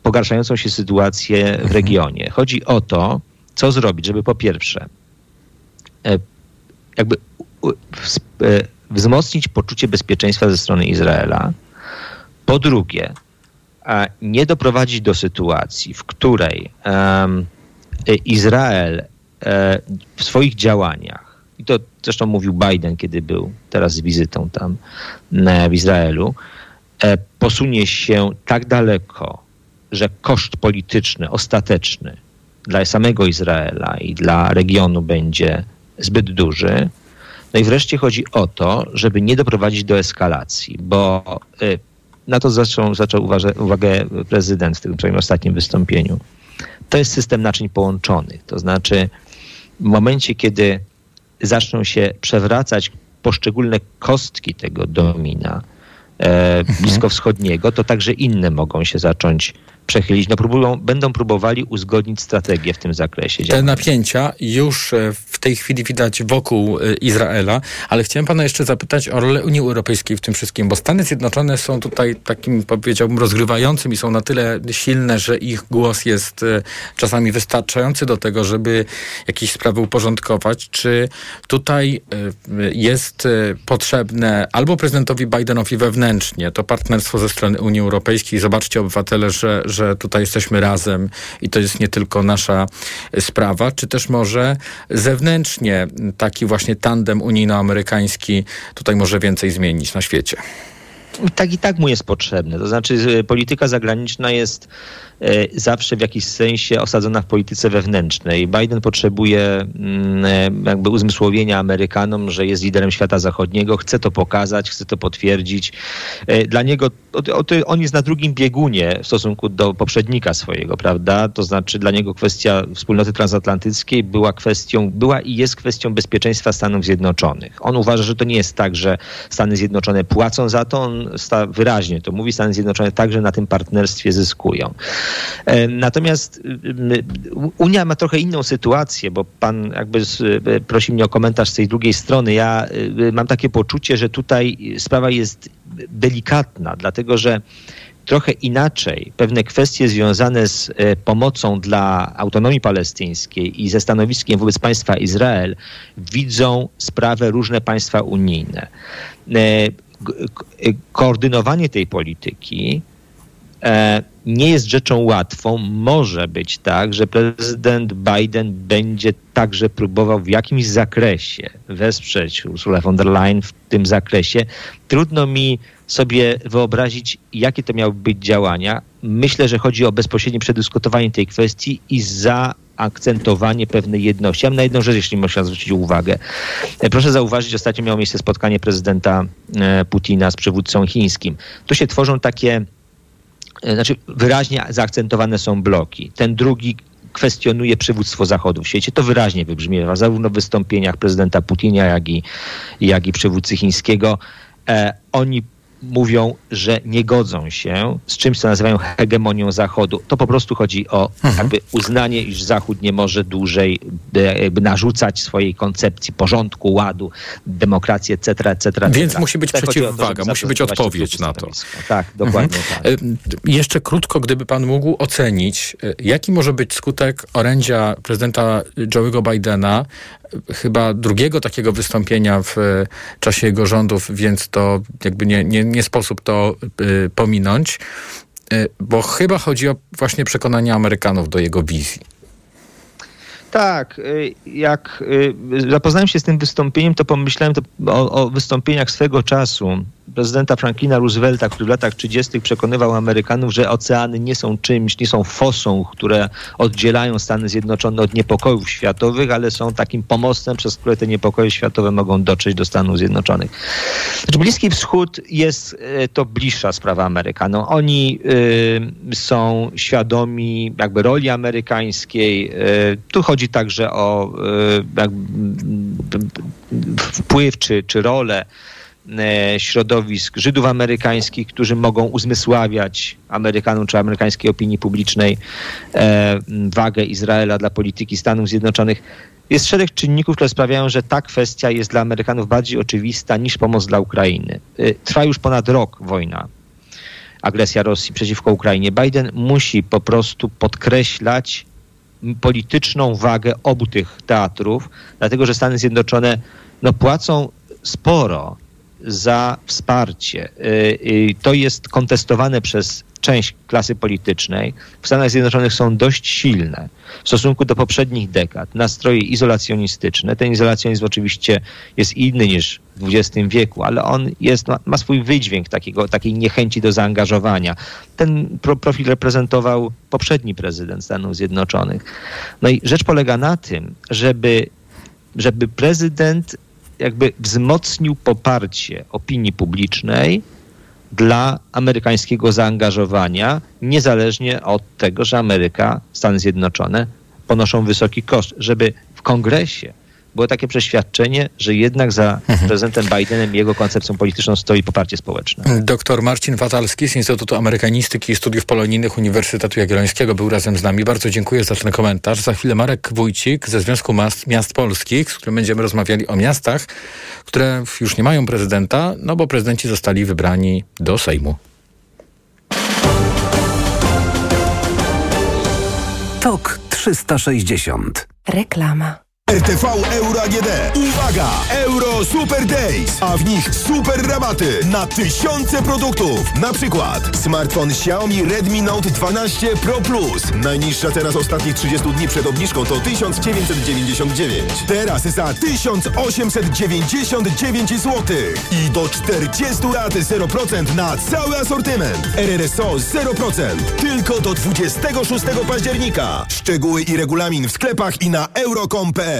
pogarszającą się sytuację w regionie. Chodzi o to, co zrobić, żeby po pierwsze e, jakby e, wzmocnić poczucie bezpieczeństwa ze strony Izraela, po drugie nie doprowadzić do sytuacji, w której Izrael e, w swoich działaniach, i to zresztą mówił Biden, kiedy był teraz z wizytą tam w Izraelu, posunie się tak daleko, że koszt polityczny, ostateczny dla samego Izraela i dla regionu będzie zbyt duży. No i wreszcie chodzi o to, żeby nie doprowadzić do eskalacji, bo y, na to zaczął, zaczął uwagę prezydent w tym swoim ostatnim wystąpieniu. To jest system naczyń połączonych. To znaczy, w momencie, kiedy zaczną się przewracać poszczególne kostki tego domina e, bliskowschodniego, to także inne mogą się zacząć przechylić. No, próbują, będą próbowali uzgodnić strategię w tym zakresie. Te napięcia już e, w tej chwili widać wokół e, Izraela, ale chciałem pana jeszcze zapytać o rolę Unii Europejskiej w tym wszystkim, bo Stany Zjednoczone są tutaj takim, powiedziałbym, rozgrywającym i są na tyle silne, że ich głos jest e, czasami wystarczający do tego, żeby jakieś sprawy uporządkować. Czy tutaj jest potrzebne albo prezydentowi Bidenowi wewnętrznie to partnerstwo ze strony Unii Europejskiej, zobaczcie obywatele, że, że tutaj jesteśmy razem i to jest nie tylko nasza sprawa, czy też może zewnętrznie taki właśnie tandem unijno-amerykański tutaj może więcej zmienić na świecie? Tak i tak mu jest potrzebne. To znaczy polityka zagraniczna jest E, zawsze w jakiś sensie osadzona w polityce wewnętrznej. Biden potrzebuje mm, e, jakby uzmysłowienia Amerykanom, że jest liderem świata zachodniego, chce to pokazać, chce to potwierdzić. E, dla niego on jest na drugim biegunie w stosunku do poprzednika swojego, prawda? To znaczy dla niego kwestia wspólnoty transatlantyckiej była kwestią, była i jest kwestią bezpieczeństwa Stanów Zjednoczonych. On uważa, że to nie jest tak, że Stany Zjednoczone płacą za to, on wyraźnie to mówi, Stany Zjednoczone także na tym partnerstwie zyskują. E, natomiast Unia ma trochę inną sytuację, bo pan jakby e, prosi mnie o komentarz z tej drugiej strony. Ja e, mam takie poczucie, że tutaj sprawa jest delikatna, dlatego że trochę inaczej pewne kwestie związane z pomocą dla autonomii palestyńskiej i ze stanowiskiem wobec państwa Izrael widzą sprawę różne państwa unijne. Koordynowanie tej polityki E, nie jest rzeczą łatwą. Może być tak, że prezydent Biden będzie także próbował w jakimś zakresie wesprzeć Ursula von der Leyen w tym zakresie. Trudno mi sobie wyobrazić, jakie to miały być działania. Myślę, że chodzi o bezpośrednie przedyskutowanie tej kwestii i za akcentowanie pewnej jedności. Ja na jedną rzecz, jeśli można zwrócić uwagę. E, proszę zauważyć, ostatnio miało miejsce spotkanie prezydenta e, Putina z przywódcą chińskim. Tu się tworzą takie E, znaczy wyraźnie zaakcentowane są bloki. Ten drugi kwestionuje przywództwo Zachodu w świecie. To wyraźnie wybrzmiewa zarówno w wystąpieniach prezydenta Putina, jak i, jak i przywódcy chińskiego. E, oni mówią, że nie godzą się z czymś, co nazywają hegemonią Zachodu. To po prostu chodzi o mhm. jakby uznanie, iż Zachód nie może dłużej jakby narzucać swojej koncepcji porządku, ładu, demokracji, etc., etc. Więc musi być tak przeciwwaga, musi być odpowiedź na to. Tak, dokładnie mhm. tak. E, jeszcze krótko, gdyby pan mógł ocenić, e, jaki może być skutek orędzia prezydenta Joe'ego Bidena chyba drugiego takiego wystąpienia w e, czasie jego rządów, więc to jakby nie, nie, nie sposób to y, pominąć, y, bo chyba chodzi o właśnie przekonanie Amerykanów do jego wizji. Tak, y, jak y, zapoznałem się z tym wystąpieniem, to pomyślałem to o, o, wystąpieniach swego czasu prezydenta Franklina Roosevelta, który w latach 30. przekonywał Amerykanów, że oceany nie są czymś, nie są fosą, które oddzielają Stany Zjednoczone od niepokojów światowych, ale są takim pomostem, przez które te niepokoje światowe mogą dotrzeć do Stanów Zjednoczonych. Znaczy, Bliski Wschód jest y, to bliższa sprawa Amerykanom. Oni y, są świadomi jakby roli amerykańskiej. Y, tu chodzi chodzi także o e, wpływ czy, czy rolę e, środowisk Żydów amerykańskich, którzy mogą uzmysławiać Amerykanom czy amerykańskiej opinii publicznej e, wagę Izraela dla polityki Stanów Zjednoczonych. Jest szereg czynników, które sprawiają, że ta kwestia jest dla Amerykanów bardziej oczywista niż pomoc dla Ukrainy. Trwa już ponad rok wojna agresja Rosji przeciwko Ukrainie. Biden musi po prostu podkreślać polityczną wagę obu tych teatrów, dlatego że Stany Zjednoczone no, płacą sporo za wsparcie. Y, y, to jest kontestowane przez część klasy politycznej w Stanach Zjednoczonych są dość silne w stosunku do poprzednich dekad. Nastroje izolacjonistyczne. Ten izolacjonizm oczywiście jest inny niż w XX wieku, ale on jest, ma, swój wydźwięk takiego, takiej niechęci do zaangażowania. Ten pro, profil reprezentował poprzedni prezydent Stanów Zjednoczonych. No i rzecz polega na tym, żeby, żeby prezydent jakby wzmocnił poparcie opinii publicznej dla amerykańskiego zaangażowania, niezależnie od tego, że Ameryka, Stany Zjednoczone ponoszą wysoki koszt, żeby w kongresie było takie przeświadczenie, że jednak za prezydentem Bidenem i jego koncepcją polityczną stoi poparcie społeczne. Doktor Marcin Watalski z Instytutu Amerykanistyki i Studiów Polonijnych Uniwersytetu Jagiellońskiego był razem z nami. Bardzo dziękuję za ten komentarz. Za chwilę Marek Wójcik ze Związku Miast, Miast Polskich, z którym będziemy rozmawiali o miastach, które już nie mają prezydenta, no bo prezydenci zostali wybrani do Sejmu. TOK 360. Reklama. RTV Euro AGD. Uwaga! Euro Super Days, a w nich super rabaty na tysiące produktów. Na przykład smartfon Xiaomi Redmi Note 12 Pro Plus. Najniższa cena z ostatnich 30 dni przed obniżką to 1999. Teraz za 1899 zł. I do 40 lat 0% na cały asortyment. RRSO 0%. Tylko do 26 października. Szczegóły i regulamin w sklepach i na euro.com.pl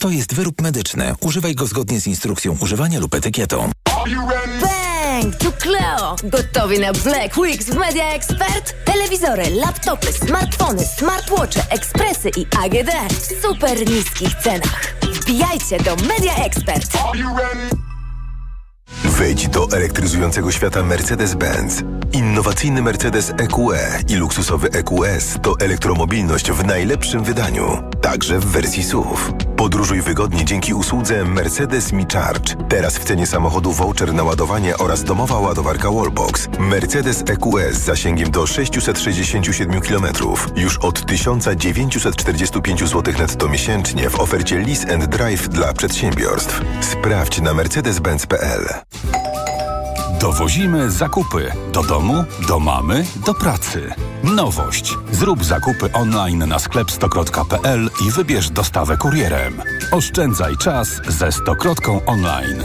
To jest wyrób medyczny. Używaj go zgodnie z instrukcją używania lub etykietą. Bang! Tu Cleo! Gotowi na Black Weeks w Media Expert? Telewizory, laptopy, smartfony, smartwatche, ekspresy i AGD w super niskich cenach. Wbijajcie do Media Expert! Wejdź do elektryzującego świata Mercedes-Benz. Innowacyjny Mercedes EQE i luksusowy EQS to elektromobilność w najlepszym wydaniu, także w wersji SUV. Podróżuj wygodnie dzięki usłudze Mercedes Me Charge. Teraz w cenie samochodu voucher na ładowanie oraz domowa ładowarka Wallbox. Mercedes EQS z zasięgiem do 667 km. Już od 1945 zł netto miesięcznie w ofercie Lease and Drive dla przedsiębiorstw. Sprawdź na mercedes-benz.pl. Dowozimy zakupy do domu, do mamy, do pracy. Nowość. Zrób zakupy online na sklep stokrot.pl i wybierz dostawę kurierem. Oszczędzaj czas ze Stokrotką online.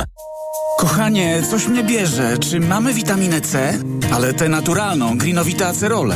Kochanie, coś mnie bierze. Czy mamy witaminę C? Ale tę naturalną, jest grynowita acerola?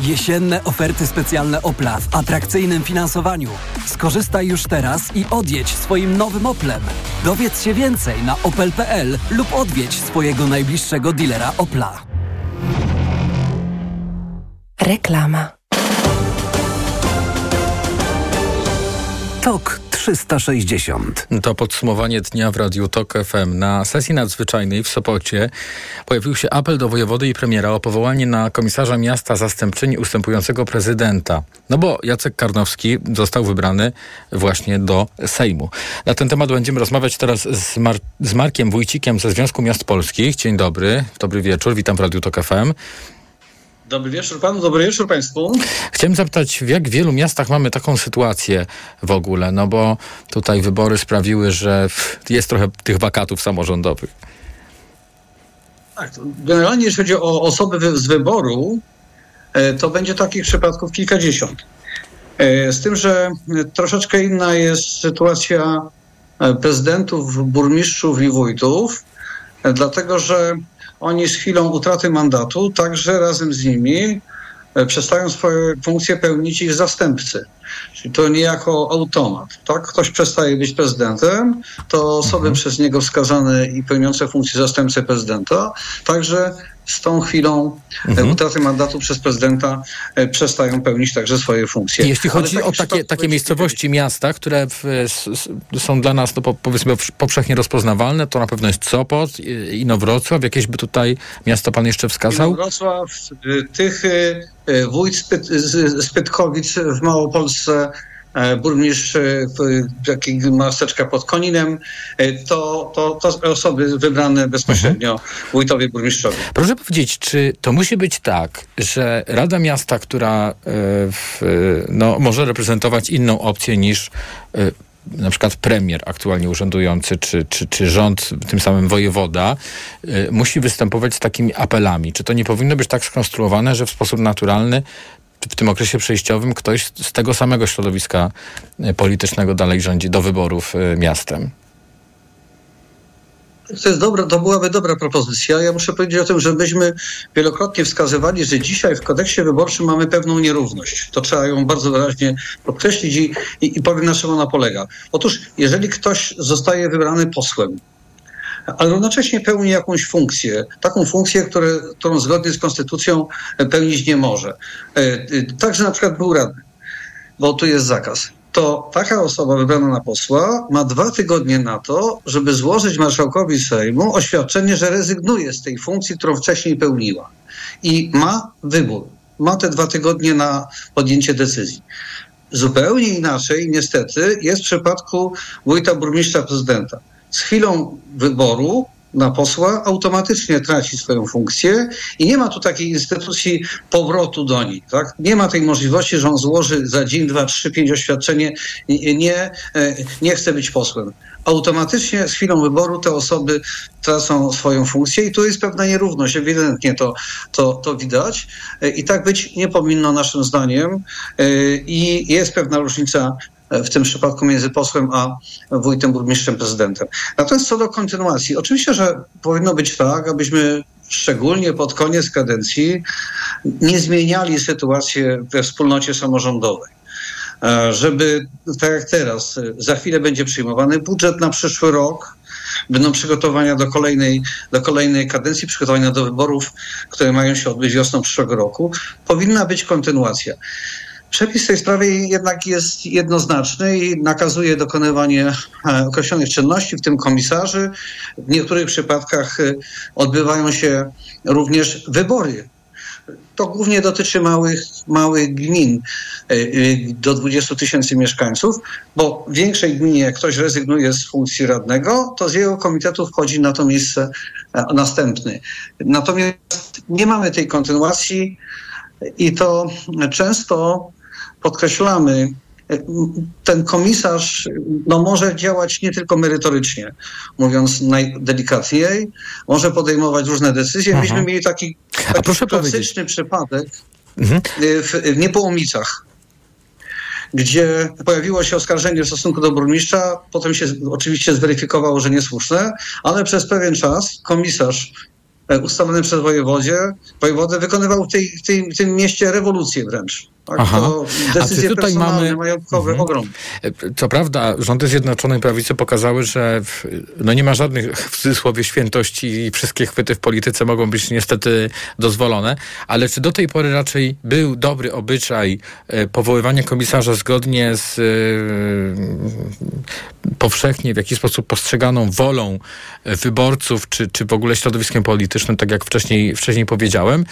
Jesienne oferty specjalne Opla w atrakcyjnym finansowaniu. Skorzystaj już teraz i odjedź swoim nowym Oplem. Dowiedz się więcej na opel.pl lub odwiedź swojego najbliższego dealera Opla. Reklama. TOK 360. To podsumowanie dnia w Radiu TOK FM. Na sesji nadzwyczajnej w Sopocie pojawił się apel do wojewody i premiera o powołanie na komisarza miasta zastępczyni ustępującego prezydenta. No bo Jacek Karnowski został wybrany właśnie do Sejmu. Na ten temat będziemy rozmawiać teraz z, Mar z Markiem Wójcikiem ze Związku Miast Polskich. Dzień dobry, dobry wieczór, witam w Radiu TOK FM. Dobry wieczór panu, dobry wieczór państwu. Chciałem zapytać, w jak wielu miastach mamy taką sytuację w ogóle? No bo tutaj wybory sprawiły, że jest trochę tych wakatów samorządowych. Tak, generalnie jeśli chodzi o osoby z wyboru, e, to będzie takich przypadków kilkadziesiąt. E, z tym, że troszeczkę inna jest sytuacja e, prezydentów, burmistrzów i wójtów, dlatego że oni z chwilą utraty mandatu także razem z nimi przestają swoje funkcje pełnić ich zastępcy. Czyli to niejako automat. Tak? Ktoś przestaje być prezydentem, to osoby mhm. przez niego wskazane i pełniące funkcję zastępcy prezydenta także z tą chwilą e, mhm. utraty mandatu przez prezydenta e, przestają pełnić także swoje funkcje. Jeśli chodzi o takie, takie miejscowości, miasta, które w, są dla nas no, powiedzmy powszechnie rozpoznawalne, to na pewno jest Sopot, Inowrocław. Jakieś by tutaj miasto pan jeszcze wskazał? Inowrocław, tych wójt Spytkowic w Małopolsce, E, burmistrz e, taki maseczka pod Koninem, e, to, to, to osoby wybrane bezpośrednio mhm. wójtowie, burmistrzowie. Proszę powiedzieć, czy to musi być tak, że Rada Miasta, która w, no, może reprezentować inną opcję niż na przykład premier aktualnie urzędujący, czy, czy, czy rząd, tym samym wojewoda, musi występować z takimi apelami. Czy to nie powinno być tak skonstruowane, że w sposób naturalny w tym okresie przejściowym ktoś z tego samego środowiska e, politycznego dalej rządzi do wyborów e, miastem. To, jest dobra, to byłaby dobra propozycja. Ja muszę powiedzieć o tym, że myśmy wielokrotnie wskazywali, że dzisiaj w kodeksie wyborczym mamy pewną nierówność. To trzeba ją bardzo wyraźnie podkreślić i, i, i powiem na czym ona polega. Otóż, jeżeli ktoś zostaje wybrany posłem, ale równocześnie pełni jakąś funkcję, taką funkcję, które, którą zgodnie z konstytucją pełnić nie może. E, e, także na przykład był radny, bo tu jest zakaz. To taka osoba wybrana na posła ma dwa tygodnie na to, żeby złożyć marszałkowi Sejmu oświadczenie, że rezygnuje z tej funkcji, którą wcześniej pełniła. I ma wybór. Ma te dwa tygodnie na podjęcie decyzji. Zupełnie inaczej, niestety, jest w przypadku wójta, burmistrza, prezydenta z chwilą wyboru na posła automatycznie traci swoją funkcję i nie ma tu takiej instytucji powrotu do niej. Tak? Nie ma tej możliwości, że on złoży za dzień, dwa, trzy, pięć oświadczenie nie, e, nie chce być posłem. Automatycznie z chwilą wyboru te osoby tracą swoją funkcję i tu jest pewna nierówność, ewidentnie to, to, to widać e, i tak być nie powinno naszym zdaniem e, i jest pewna różnica w tym przypadku między posłem a wójtem, burmistrzem, prezydentem. Natomiast co do kontynuacji, oczywiście, że powinno być tak, abyśmy szczególnie pod koniec kadencji nie zmieniali sytuacji we wspólnocie samorządowej e, żeby, tak jak teraz, za chwilę będzie przyjmowany budżet na przyszły rok, będą przygotowania do kolejnej, do kolejnej kadencji, przygotowania do wyborów, które mają się odbyć wiosną przyszłego roku, powinna być kontynuacja. Przepis w tej sprawie jednak jest jednoznaczny i nakazuje dokonywanie e, określonych czynności, w tym komisarzy. W niektórych przypadkach e, odbywają się również wybory. To głównie dotyczy małych, małych gmin e, do 20 tysięcy mieszkańców, bo w większej gminie, jak ktoś rezygnuje z funkcji radnego, to z jego komitetu wchodzi na to miejsce następny. Natomiast nie mamy tej kontynuacji i to często podkreślamy, ten komisarz no, może działać nie tylko merytorycznie, mówiąc najdelikatniej, może podejmować różne decyzje. Myśmy mhm. mieli taki, taki klasyczny przypadek mhm. w, w Niepołomicach, gdzie pojawiło się oskarżenie w stosunku do burmistrza, potem się oczywiście zweryfikowało, że niesłuszne, ale przez pewien czas komisarz e, ustalony przez wojewodzie, wojewodę wykonywał w, tej, w, tej, w tym mieście rewolucję wręcz. Tak, Aha. A czy tutaj mamy majątkowe mhm. ogromne. Co prawda rządy Zjednoczonej Prawicy pokazały, że w, no nie ma żadnych w cudzysłowie świętości i wszystkie chwyty w polityce mogą być niestety dozwolone, ale czy do tej pory raczej był dobry obyczaj e, powoływania komisarza zgodnie z e, powszechnie w jakiś sposób postrzeganą wolą e, wyborców, czy, czy w ogóle środowiskiem politycznym, tak jak wcześniej, wcześniej powiedziałem.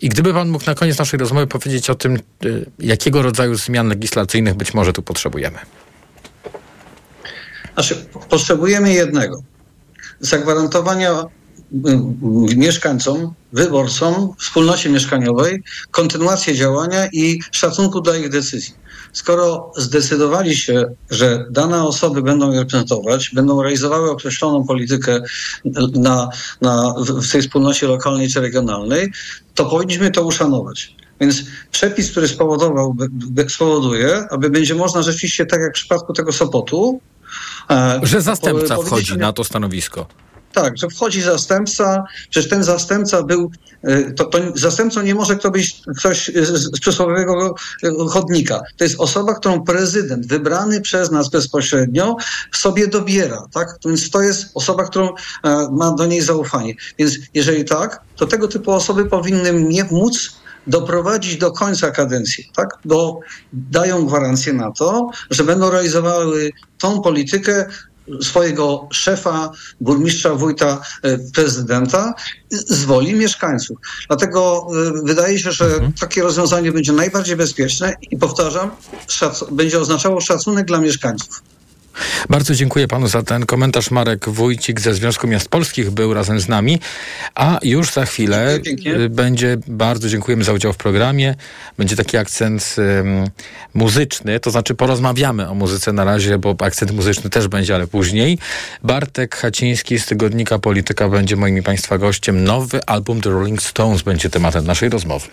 I gdyby pan mógł na koniec naszej rozmowy powiedzieć o tym, y, jakiego rodzaju zmian legislacyjnych być może tu potrzebujemy? Znaczy, potrzebujemy jednego. Zagwarantowania y, mieszkańcom, wyborcom, wspólnocie mieszkaniowej kontynuację działania i szacunku dla ich decyzji. Skoro zdecydowali się, że dane osoby będą je reprezentować, będą realizowały określoną politykę na, na, w tej wspólnocie lokalnej czy regionalnej, to powinniśmy to uszanować. Więc przepis, który spowodował, spowoduje, aby będzie można rzeczywiście, tak jak w przypadku tego Sopotu, e, że zastępca wchodzi na to stanowisko. Tak, że wchodzi zastępca, przecież ten zastępca był, e, to, to zastępcą nie może kto być ktoś z, przysłowiowego e, chodnika. To jest osoba, którą prezydent wybrany przez nas bezpośrednio sobie dobiera, tak? Więc to jest osoba, którą ma do niej zaufanie. Więc jeżeli tak, to tego typu osoby powinny móc doprowadzić do końca kadencji, tak? Bo dają gwarancję na to, że będą realizowały tą politykę swojego szefa, burmistrza, wujta, e, prezydenta z woli mieszkańców. Dlatego e, wydaje się, że mhm. takie rozwiązanie będzie najbardziej bezpieczne i powtarzam, będzie oznaczało szacunek dla mieszkańców. Bardzo dziękuję panu za ten komentarz. Marek Wójcik ze Związku Miast Polskich był razem z nami, a już za chwilę y, będzie, bardzo dziękujemy za udział w programie, będzie taki akcent um, muzyczny, to znaczy porozmawiamy o muzyce na razie, bo akcent muzyczny też będzie, ale później. Bartek Haciński z tygodnika Polityka będzie moim i państwa gościem. Nowy album The Rolling Stones będzie tematem naszej rozmowy.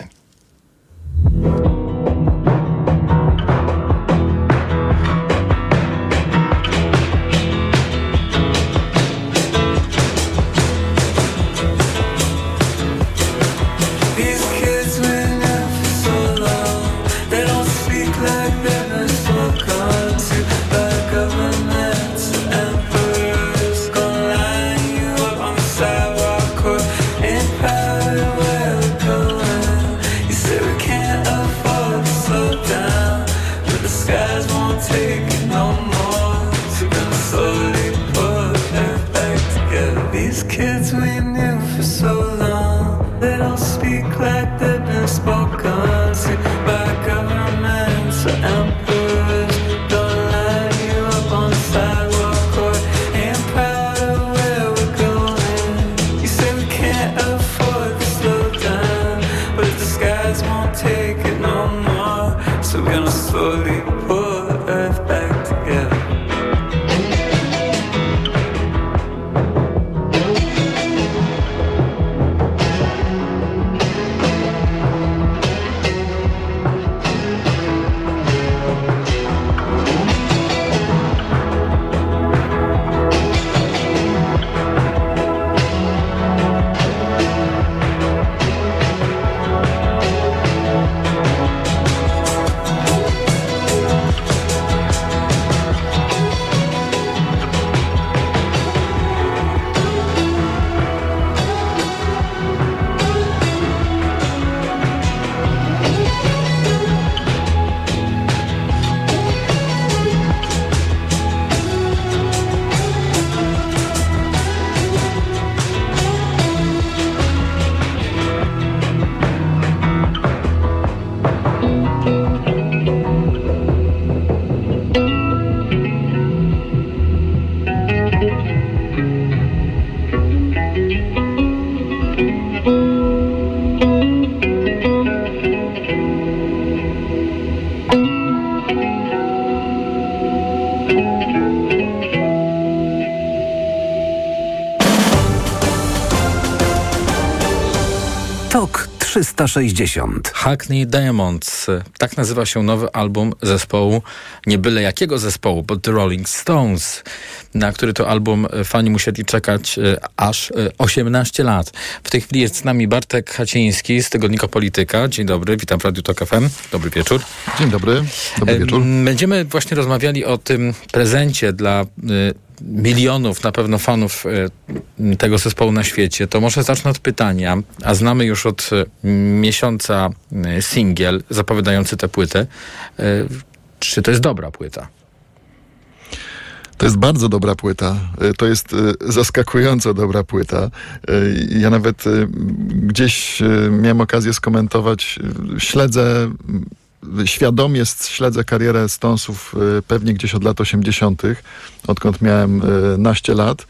360. Hackney Diamonds. Tak nazywa się nowy album zespołu, nie byle jakiego zespołu, bo The Rolling Stones, na który to album fani musieli czekać e, aż 18 e, lat. W tej chwili jest z nami Bartek Haciński z Tygodnika Polityka. Dzień dobry, witam w Radiu Tok FM. Dobry wieczór. Dzień dobry, dobry wieczór. Będziemy właśnie rozmawiali o tym prezencie dla e, milionów na pewno fanów e, tego zespołu na świecie, to może zacznę od pytania, a znamy już od e, miesiąca e, singiel zapowiadający tę płytę. Czy to jest dobra płyta? To jest bardzo dobra płyta. To jest zaskakująco dobra płyta. Ja nawet gdzieś miałem okazję skomentować, śledzę świadomie śledzę karierę Stonesów pewnie gdzieś od lat 80., odkąd miałem naście lat.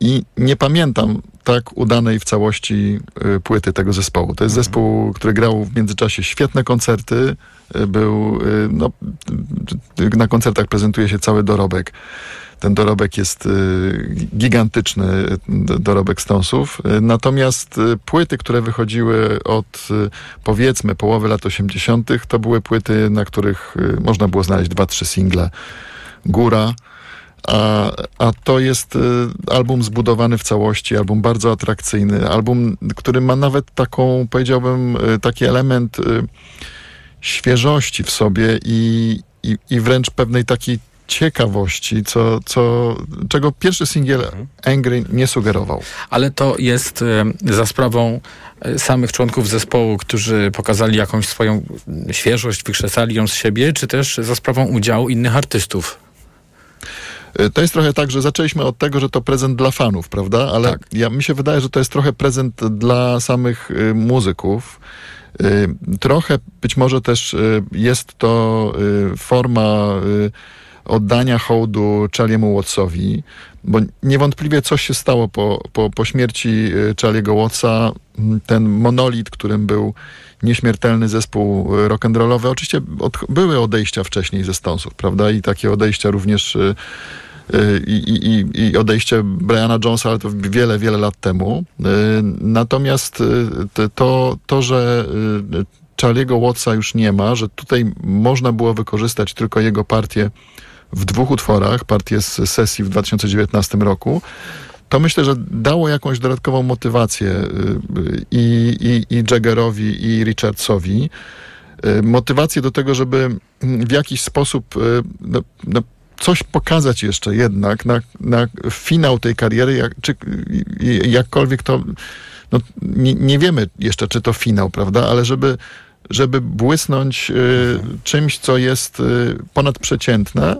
I nie pamiętam tak udanej w całości y, płyty tego zespołu. To jest zespół, który grał w międzyczasie świetne koncerty. y, Był, y, no, y, na koncertach prezentuje się cały dorobek. Ten dorobek jest y, gigantyczny, dorobek Stonesów. Y, Natomiast y, płyty, które wychodziły od powiedzmy połowy lat 80., to były płyty, na których można było znaleźć dwa, trzy single. Góra, a, a to jest album zbudowany w całości, album bardzo atrakcyjny, album, który ma nawet taką, powiedziałbym, taki element świeżości w sobie i, i, i wręcz pewnej takiej ciekawości, co, co, czego pierwszy singiel Angry nie sugerował. Ale to jest e, za sprawą e, samych członków zespołu, którzy pokazali jakąś swoją świeżość, wykrzesali ją z siebie, czy też za sprawą udziału innych artystów? Y, To jest trochę tak, że zaczęliśmy od tego, że to prezent dla fanów, prawda? Ale ja, mi się wydaje, że to jest trochę prezent dla samych y, muzyków. Y, trochę być może też y, jest to y, forma y, oddania hołdu Charliemu Wattsowi, bo niewątpliwie coś się stało po, po, po śmierci y, Charliego Wattsa. Ten monolit, którym był nieśmiertelny zespół y, rock'n'rollowy. Oczywiście od, były odejścia wcześniej ze Stonesów, prawda? I takie odejścia również y, i, i, i- odejście Briana Jonesa, ale to wiele, wiele lat temu. Natomiast to, to że Charlie'ego Wattsa już nie ma, że tutaj można było wykorzystać tylko jego partię w dwóch utworach, partię z sesji w 2019 roku, to myślę, że dało jakąś dodatkową motywację y, y, i, i, i Jaggerowi, i Richardsowi. Y, Motywację do tego, żeby mm, w jakiś sposób no, no, coś pokazać jeszcze jednak na, na finał tej kariery, jak, czy jakkolwiek to, no, nie, nie wiemy jeszcze, czy to finał, prawda, ale żeby, żeby błysnąć y, czymś, co jest y, ponadprzeciętne,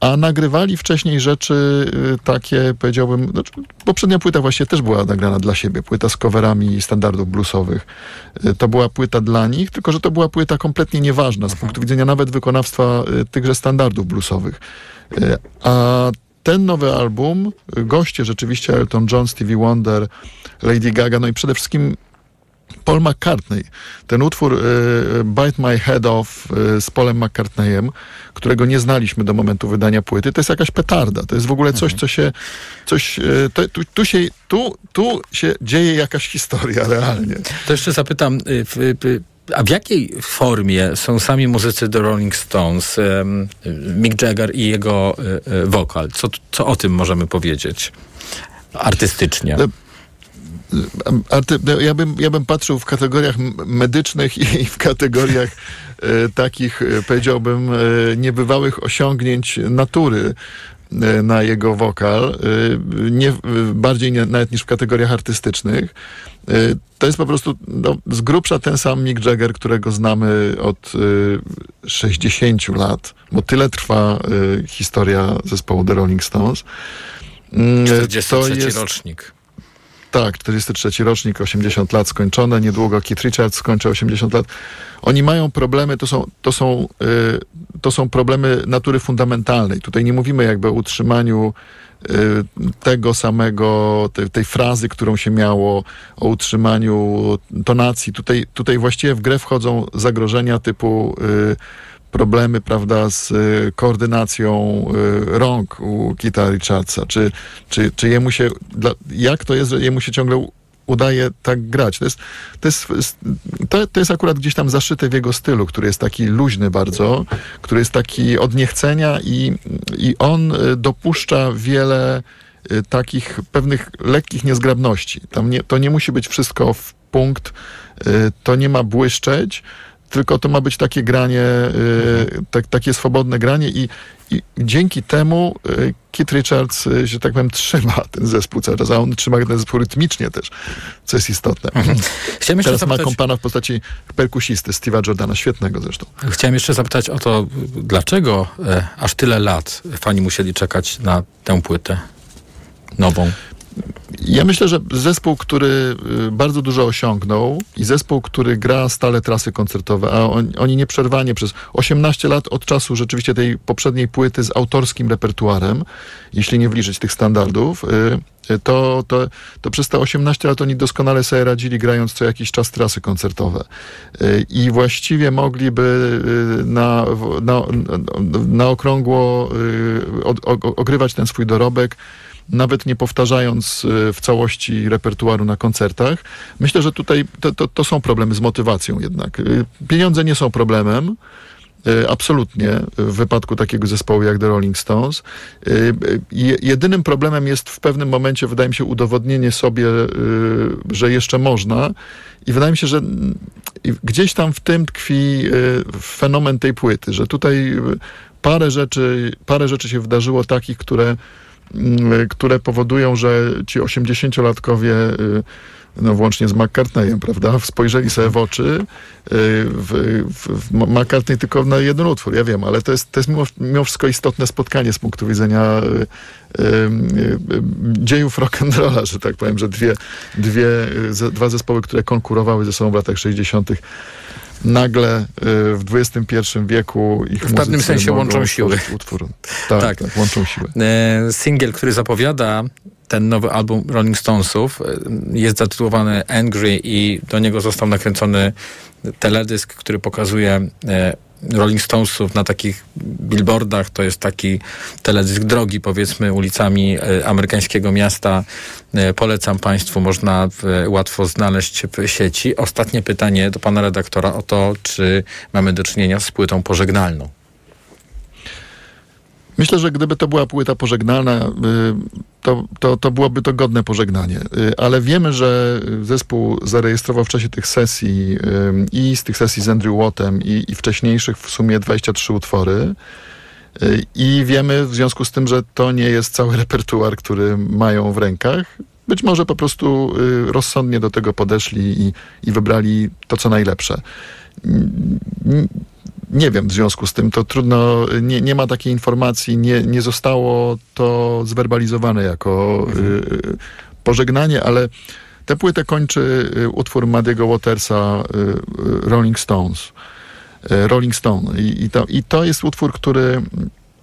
a nagrywali wcześniej rzeczy y, takie, powiedziałbym, znaczy, poprzednia płyta właściwie też była nagrana dla siebie, płyta z coverami standardów bluesowych. Y, To była płyta dla nich, tylko że to była płyta kompletnie nieważna z punktu widzenia nawet wykonawstwa y, tychże standardów bluesowych. A ten nowy album, goście rzeczywiście Elton John, Stevie Wonder, Lady Gaga, no i przede wszystkim Paul McCartney. Ten utwór y, Bite My Head Off y, z Paulem McCartneyem, którego nie znaliśmy do momentu wydania płyty, to jest jakaś petarda. To jest w ogóle coś, co się... Coś, y, to, tu, tu, się tu, tu się dzieje jakaś historia realnie. To jeszcze zapytam, y, y, a w jakiej formie są sami muzycy The Rolling Stones, Mick Jagger i jego y, wokal? Co, co o tym możemy powiedzieć artystycznie? Ja, bym, ja bym patrzył w kategoriach medycznych i w kategoriach e, takich, e, powiedziałbym, e, niebywałych osiągnięć natury na jego wokal, nie, bardziej nie, nawet niż w kategoriach artystycznych. To jest po prostu no, z grubsza ten sam Mick Jagger, którego znamy od e, 60 lat, bo tyle trwa historia zespołu The Rolling Stones. Mm, 43 rocznik. Tak, 43 rocznik, 80 lat skończone, niedługo Keith Richards skończy 80 lat. Oni mają problemy, to są, to są, y, to są problemy natury fundamentalnej. Tutaj nie mówimy jakby o utrzymaniu y, tego samego, tej, tej frazy, którą się miało, o utrzymaniu tonacji. Tutaj, tutaj właściwie w grę wchodzą zagrożenia typu y, problemy, prawda, z y, koordynacją y, rąk u Kita Richardsa. Czy, czy, czy jemu się, jak to jest, że jemu się ciągle udaje tak grać? To jest, to jest, to, to jest akurat gdzieś tam zaszyte w jego stylu, który jest taki luźny bardzo, który jest taki od niechcenia i, i on y, dopuszcza wiele takich pewnych lekkich niezgrabności. Tam nie, to nie musi być wszystko w punkt, to nie ma błyszczeć, tylko to ma być takie granie, y, tak, takie swobodne granie i, i dzięki temu y, Kit Richards, y, że tak powiem, trzyma ten zespół cały czas, a on trzyma ten zespół rytmicznie też, co jest istotne. Chciałem jeszcze Teraz ma kompana w postaci perkusisty Steve'a Jordana, świetnego zresztą. Chciałem jeszcze zapytać o to, dlaczego e, aż tyle lat fani musieli czekać na tę płytę nową? Ja myślę, że zespół, który y, bardzo dużo osiągnął i zespół, który gra stale trasy koncertowe, a on, oni nieprzerwanie przez 18 lat od czasu rzeczywiście tej poprzedniej płyty z autorskim repertuarem, jeśli nie wliczyć tych standardów, y, to, to, to przez te 18 lat oni doskonale sobie radzili, grając co jakiś czas trasy koncertowe. Y, I właściwie mogliby na, na, na okrągło ogrywać ten swój dorobek nawet nie powtarzając e, w całości repertuaru na koncertach. Myślę, że tutaj to, to, to są problemy z motywacją jednak. E, pieniądze nie są problemem. E, absolutnie w wypadku takiego zespołu jak The Rolling Stones. Jedynym problemem jest w pewnym momencie, wydaje mi się, udowodnienie sobie, że jeszcze można. I wydaje mi się, że gdzieś tam w tym tkwi fenomen tej płyty, że tutaj parę rzeczy, parę rzeczy się wydarzyło takich, które które powodują, że ci 80-latkowie y, no włącznie z McCartneyem, prawda, spojrzeli sobie w oczy. Y, w, w, w McCartney tylko na jeden utwór, ja wiem, ale to jest, to jest mimo, mimo wszystko istotne spotkanie z punktu widzenia y, y, y, dziejów rock'n'rolla, że tak powiem, że dwie, dwie, dwa zespoły, które konkurowały ze sobą w latach 60 nagle y, w XXI wieku ich W pewnym sensie łączą siły. Utwór. Tak, tak. tak, łączą siły. E, singiel, który zapowiada ten nowy album Rolling Stonesów e, jest zatytułowany Angry i do niego został nakręcony teledysk, który pokazuje e, Rolling Stonesów na takich billboardach. To jest taki teledysk drogi, powiedzmy, ulicami e, amerykańskiego miasta. E, polecam Państwu, można łatwo znaleźć w sieci. Ostatnie pytanie do pana redaktora o to, czy mamy do czynienia z płytą pożegnalną. Myślę, że gdyby to była płyta pożegnalna, y, to, to, to byłoby to godne pożegnanie. Y, ale wiemy, że zespół zarejestrował w czasie tych sesji y, i z tych sesji z Andrew Wattem i, i wcześniejszych w sumie 23 utwory. I wiemy w związku z tym, że to nie jest cały repertuar, który mają w rękach. Być może po prostu rozsądnie do tego podeszli i, i wybrali to, co najlepsze nie wiem w związku z tym, to trudno, nie, nie ma takiej informacji, nie, nie zostało to zwerbalizowane jako mhm. y, pożegnanie, ale tę płytę kończy y, utwór Madiego Watersa y, y Rolling Stones. Y, Rolling Stone. I, i, to, I to jest utwór, który